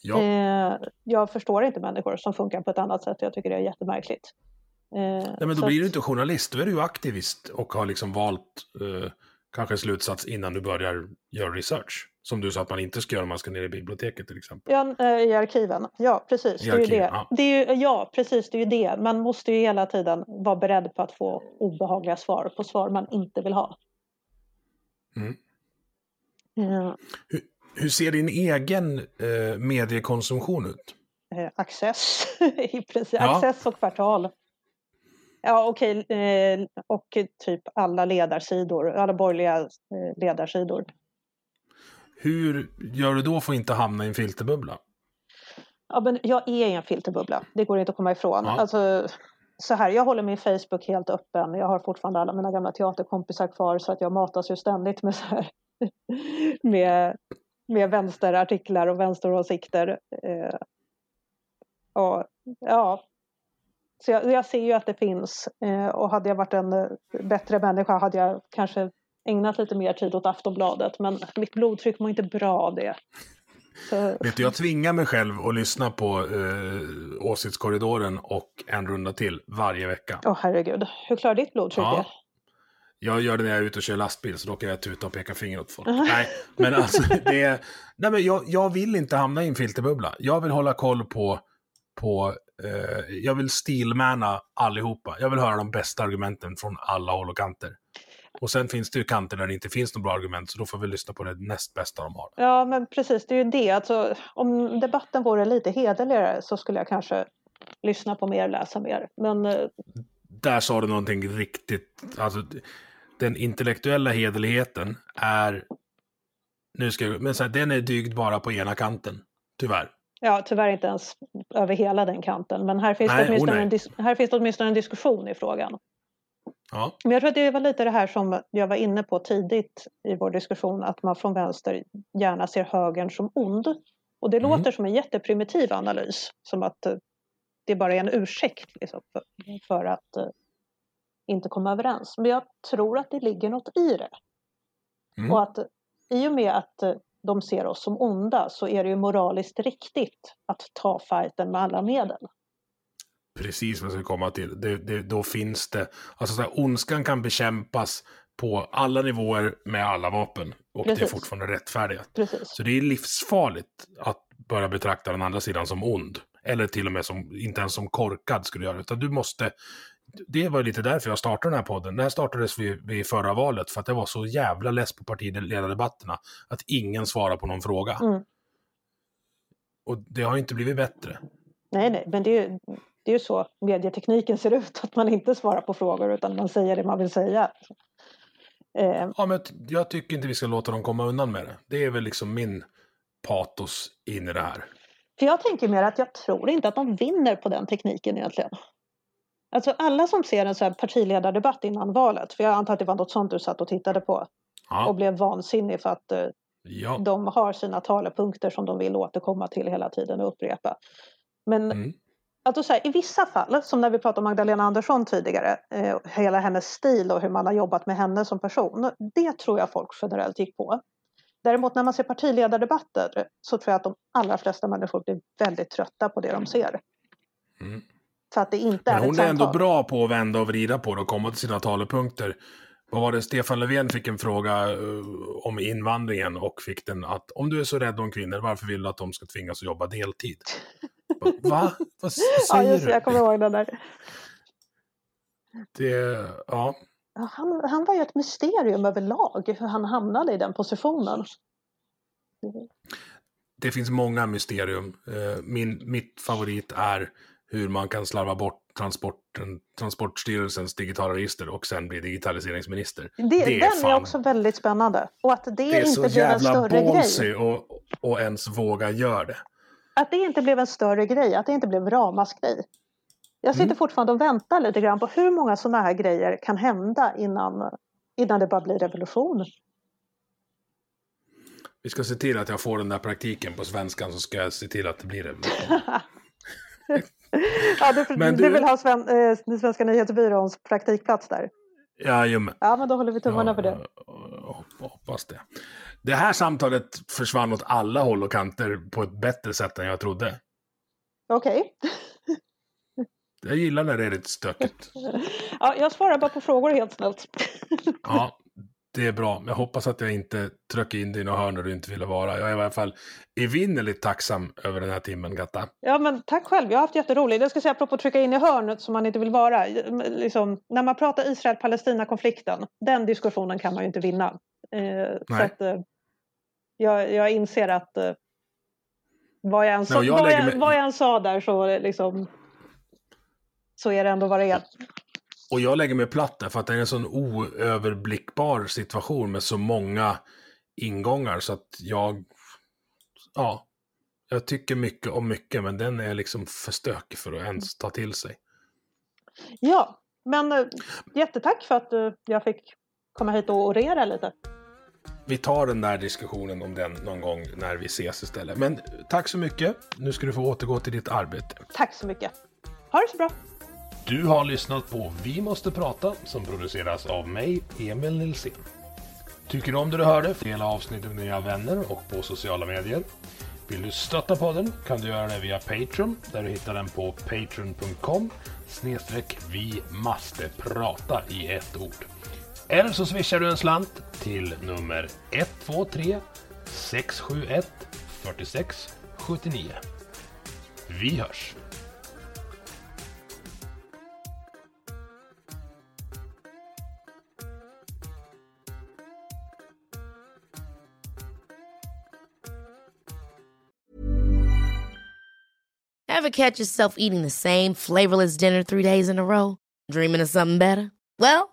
Ja. Eh, jag förstår inte människor som funkar på ett annat sätt. Jag tycker det är jättemärkligt. Eh, Nej, men då blir du att- inte journalist, då är du ju aktivist och har liksom valt eh, kanske slutsats innan du börjar göra research. Som du sa att man inte ska göra om man ska ner i biblioteket till exempel. Ja, eh, i arkiven. Ja, precis. I det är arkiven, det. ja. Det är ju, ja, precis. Det är ju det. Man måste ju hela tiden vara beredd på att få obehagliga svar på svar man inte vill ha. Mm. Eh, Hur, hur ser din egen eh, mediekonsumtion ut? eh, Access, i princip. Ja. Access och kvartal. Ja, okej. Eh, och typ alla ledarsidor, alla borgerliga eh, ledarsidor. Hur gör du då för att inte hamna i en filterbubbla? Ja, men jag är i en filterbubbla. Det går inte att komma ifrån. Ja. Alltså, så här, jag håller min Facebook helt öppen. Jag har fortfarande alla mina gamla teaterkompisar kvar så att jag matas ju ständigt med så här med, med vänsterartiklar och vänsteråsikter. Eh, och, ja. Så jag, jag ser ju att det finns. Eh, och hade jag varit en bättre människa hade jag kanske ägnat lite mer tid åt Aftonbladet. Men mitt blodtryck mår inte bra av det. Så, Vet du, jag tvingar mig själv att lyssna på eh, Åsiktskorridoren och en runda till varje vecka. Åh herregud, hur klarar ditt blodtryck Ja. det? Jag gör det när jag är ute och kör lastbil, så då kan jag tuta och peka finger åt folk. nej, men alltså, det är, nej, men jag, jag vill inte hamna i en filterbubbla. Jag vill hålla koll på, på eh, jag vill stilmana allihopa. Jag vill höra de bästa argumenten från alla håll och kanter. Och sen finns det ju kanter där det inte finns några bra argument, så då får vi lyssna på det näst bästa de har. Ja, men precis, det är ju det. Alltså, om debatten vore lite hederligare så skulle jag kanske lyssna på mer, läsa mer. Men eh, Där sa du någonting riktigt, alltså den intellektuella hederligheten är, nu ska jag, men så här, den är dygd bara på ena kanten, tyvärr. ja, tyvärr inte ens över hela den kanten. Men här finns, Nej, det, åtminstone oh en här finns det åtminstone en diskussion i frågan. Ja, Men jag tror att det var lite det här som jag var inne på tidigt i vår diskussion, att man från vänster gärna ser högern som ond. Och det Mm. låter som en jätteprimitiv analys, som att eh, det bara är en ursäkt liksom, för, för att eh, inte komma överens. Men jag tror att det ligger något i det. Mm. Och att i och med att eh, de ser oss som onda så är det ju moraliskt riktigt att ta fighten med alla medel. Precis vad jag ska komma till. Det, det, då finns det, alltså så här, ondskan kan bekämpas på alla nivåer med alla vapen. Och det är Precis. fortfarande rättfärdigt. Precis. Så det är livsfarligt att börja betrakta den andra sidan som ond. Eller till och med som, inte ens som korkad skulle göra. Utan du måste, det var lite därför jag startade den här podden. Den här startades vid, vid förra valet för att det var så jävla less på partiledardebatterna. Att ingen svarar på någon fråga. Mm. Och det har inte blivit bättre. Nej, nej, men det är, ju, det är ju så medietekniken ser ut, att man inte svarar på frågor utan man säger det man vill säga. Eh, Ja, men jag- tycker inte vi ska låta dem komma undan med det. Det är väl liksom min patos in i det här. för jag tänker mer att jag tror inte att de vinner på den tekniken egentligen. Alltså alla som ser en så här partiledardebatt innan valet, för jag antar att det var något sånt du satt och tittade på och Ja, blev vansinnig för att eh, ja. de har sina talepunkter som de vill återkomma till hela tiden och upprepa. Men Mm. Alltså så här, I vissa fall, som när vi pratade om Magdalena Andersson tidigare, eh, hela hennes stil och hur man har jobbat med henne som person, det tror jag folk generellt gick på. Däremot när man ser partiledardebatter så tror jag att de allra flesta människor blir väldigt trötta på det de ser. Mm. Så att det inte Men är hon är ändå bra på att vända och vrida på det och komma till sina talepunkter. Vad var det, Stefan Löfven fick en fråga eh, om invandringen och fick den att om du är så rädd om kvinnor, varför vill du att de ska tvingas att jobba deltid? Va? Vad s- Ja, säger just det, jag du? kommer ihåg den där. Det, ja. Han, han var ju ett mysterium överlag hur han hamnade i den positionen. det finns många mysterium. Eh, Min, mitt favorit är hur man kan slarva bort transporten, Transportstyrelsens digitala register och sen bli digitaliseringsminister. Det, den är fan- också väldigt spännande. Och att det, det är inte så blev en jävla större grej. ballsy och, och ens våga göra det. Att det inte blev en större grej, att det inte blev ramaskri. Jag sitter Mm. fortfarande och väntar lite grann på hur många sådana här grejer kan hända innan, innan det bara blir revolution. Vi ska se till att jag får den där praktiken på svenskan så ska jag se till att det blir det. Ja, du, Men du... du- vill ha Sven, eh, den Svenska nyhetsbyråns praktikplats där? Jajamän. Ja, men då håller vi tummarna för det. Ja, hoppas det. Det här samtalet försvann åt alla håll och kanter på ett bättre sätt än jag trodde. Okej. Jag gillar när det är lite stökigt. Ja, jag svarar bara på frågor helt snällt. Ja, det är bra. Jag hoppas att jag inte trycker in dig i några hörn där du inte ville vara. Jag är i alla fall evinnerligt tacksam över den här timmen, Gatta. Ja, men tack själv. Jag har haft jätteroligt. Jag ska säga apropå att trycka in i hörnet som man inte vill vara. Liksom, när man pratar Israel-Palestina-konflikten, den diskussionen kan man ju inte vinna. Eh, så att, eh, jag, jag inser att eh, vad, jag än sa, jag vad, jag, mig- vad jag än sa där så, liksom, så är det ändå vad det är. Och jag lägger mig platt där för att det är en sån oöverblickbar situation med så många ingångar så att jag, ja, jag tycker mycket om mycket men den är liksom för stökig för att ens ta till sig. Ja, men eh, jättetack för att eh, jag fick komma hit och orera lite. Vi tar den där diskussionen om den någon gång när vi ses istället. Men tack så mycket. Nu ska du få återgå till ditt arbete. Tack så mycket. Ha det så bra. Du har lyssnat på Vi måste prata som produceras av mig, Emil Nilsson. Tycker du om det du hörde? Dela avsnittet med dina vänner och på sociala medier. Vill du stötta podden kan du göra det via Patreon där du hittar den på patreon.com snedstreck vi måste prata i ett ord. Eller så swishar du en slant till nummer 123 671 46 79. Vi hörs! Ever catch yourself eating the same flavorless dinner three days in a row? Dreaming of something better? Well,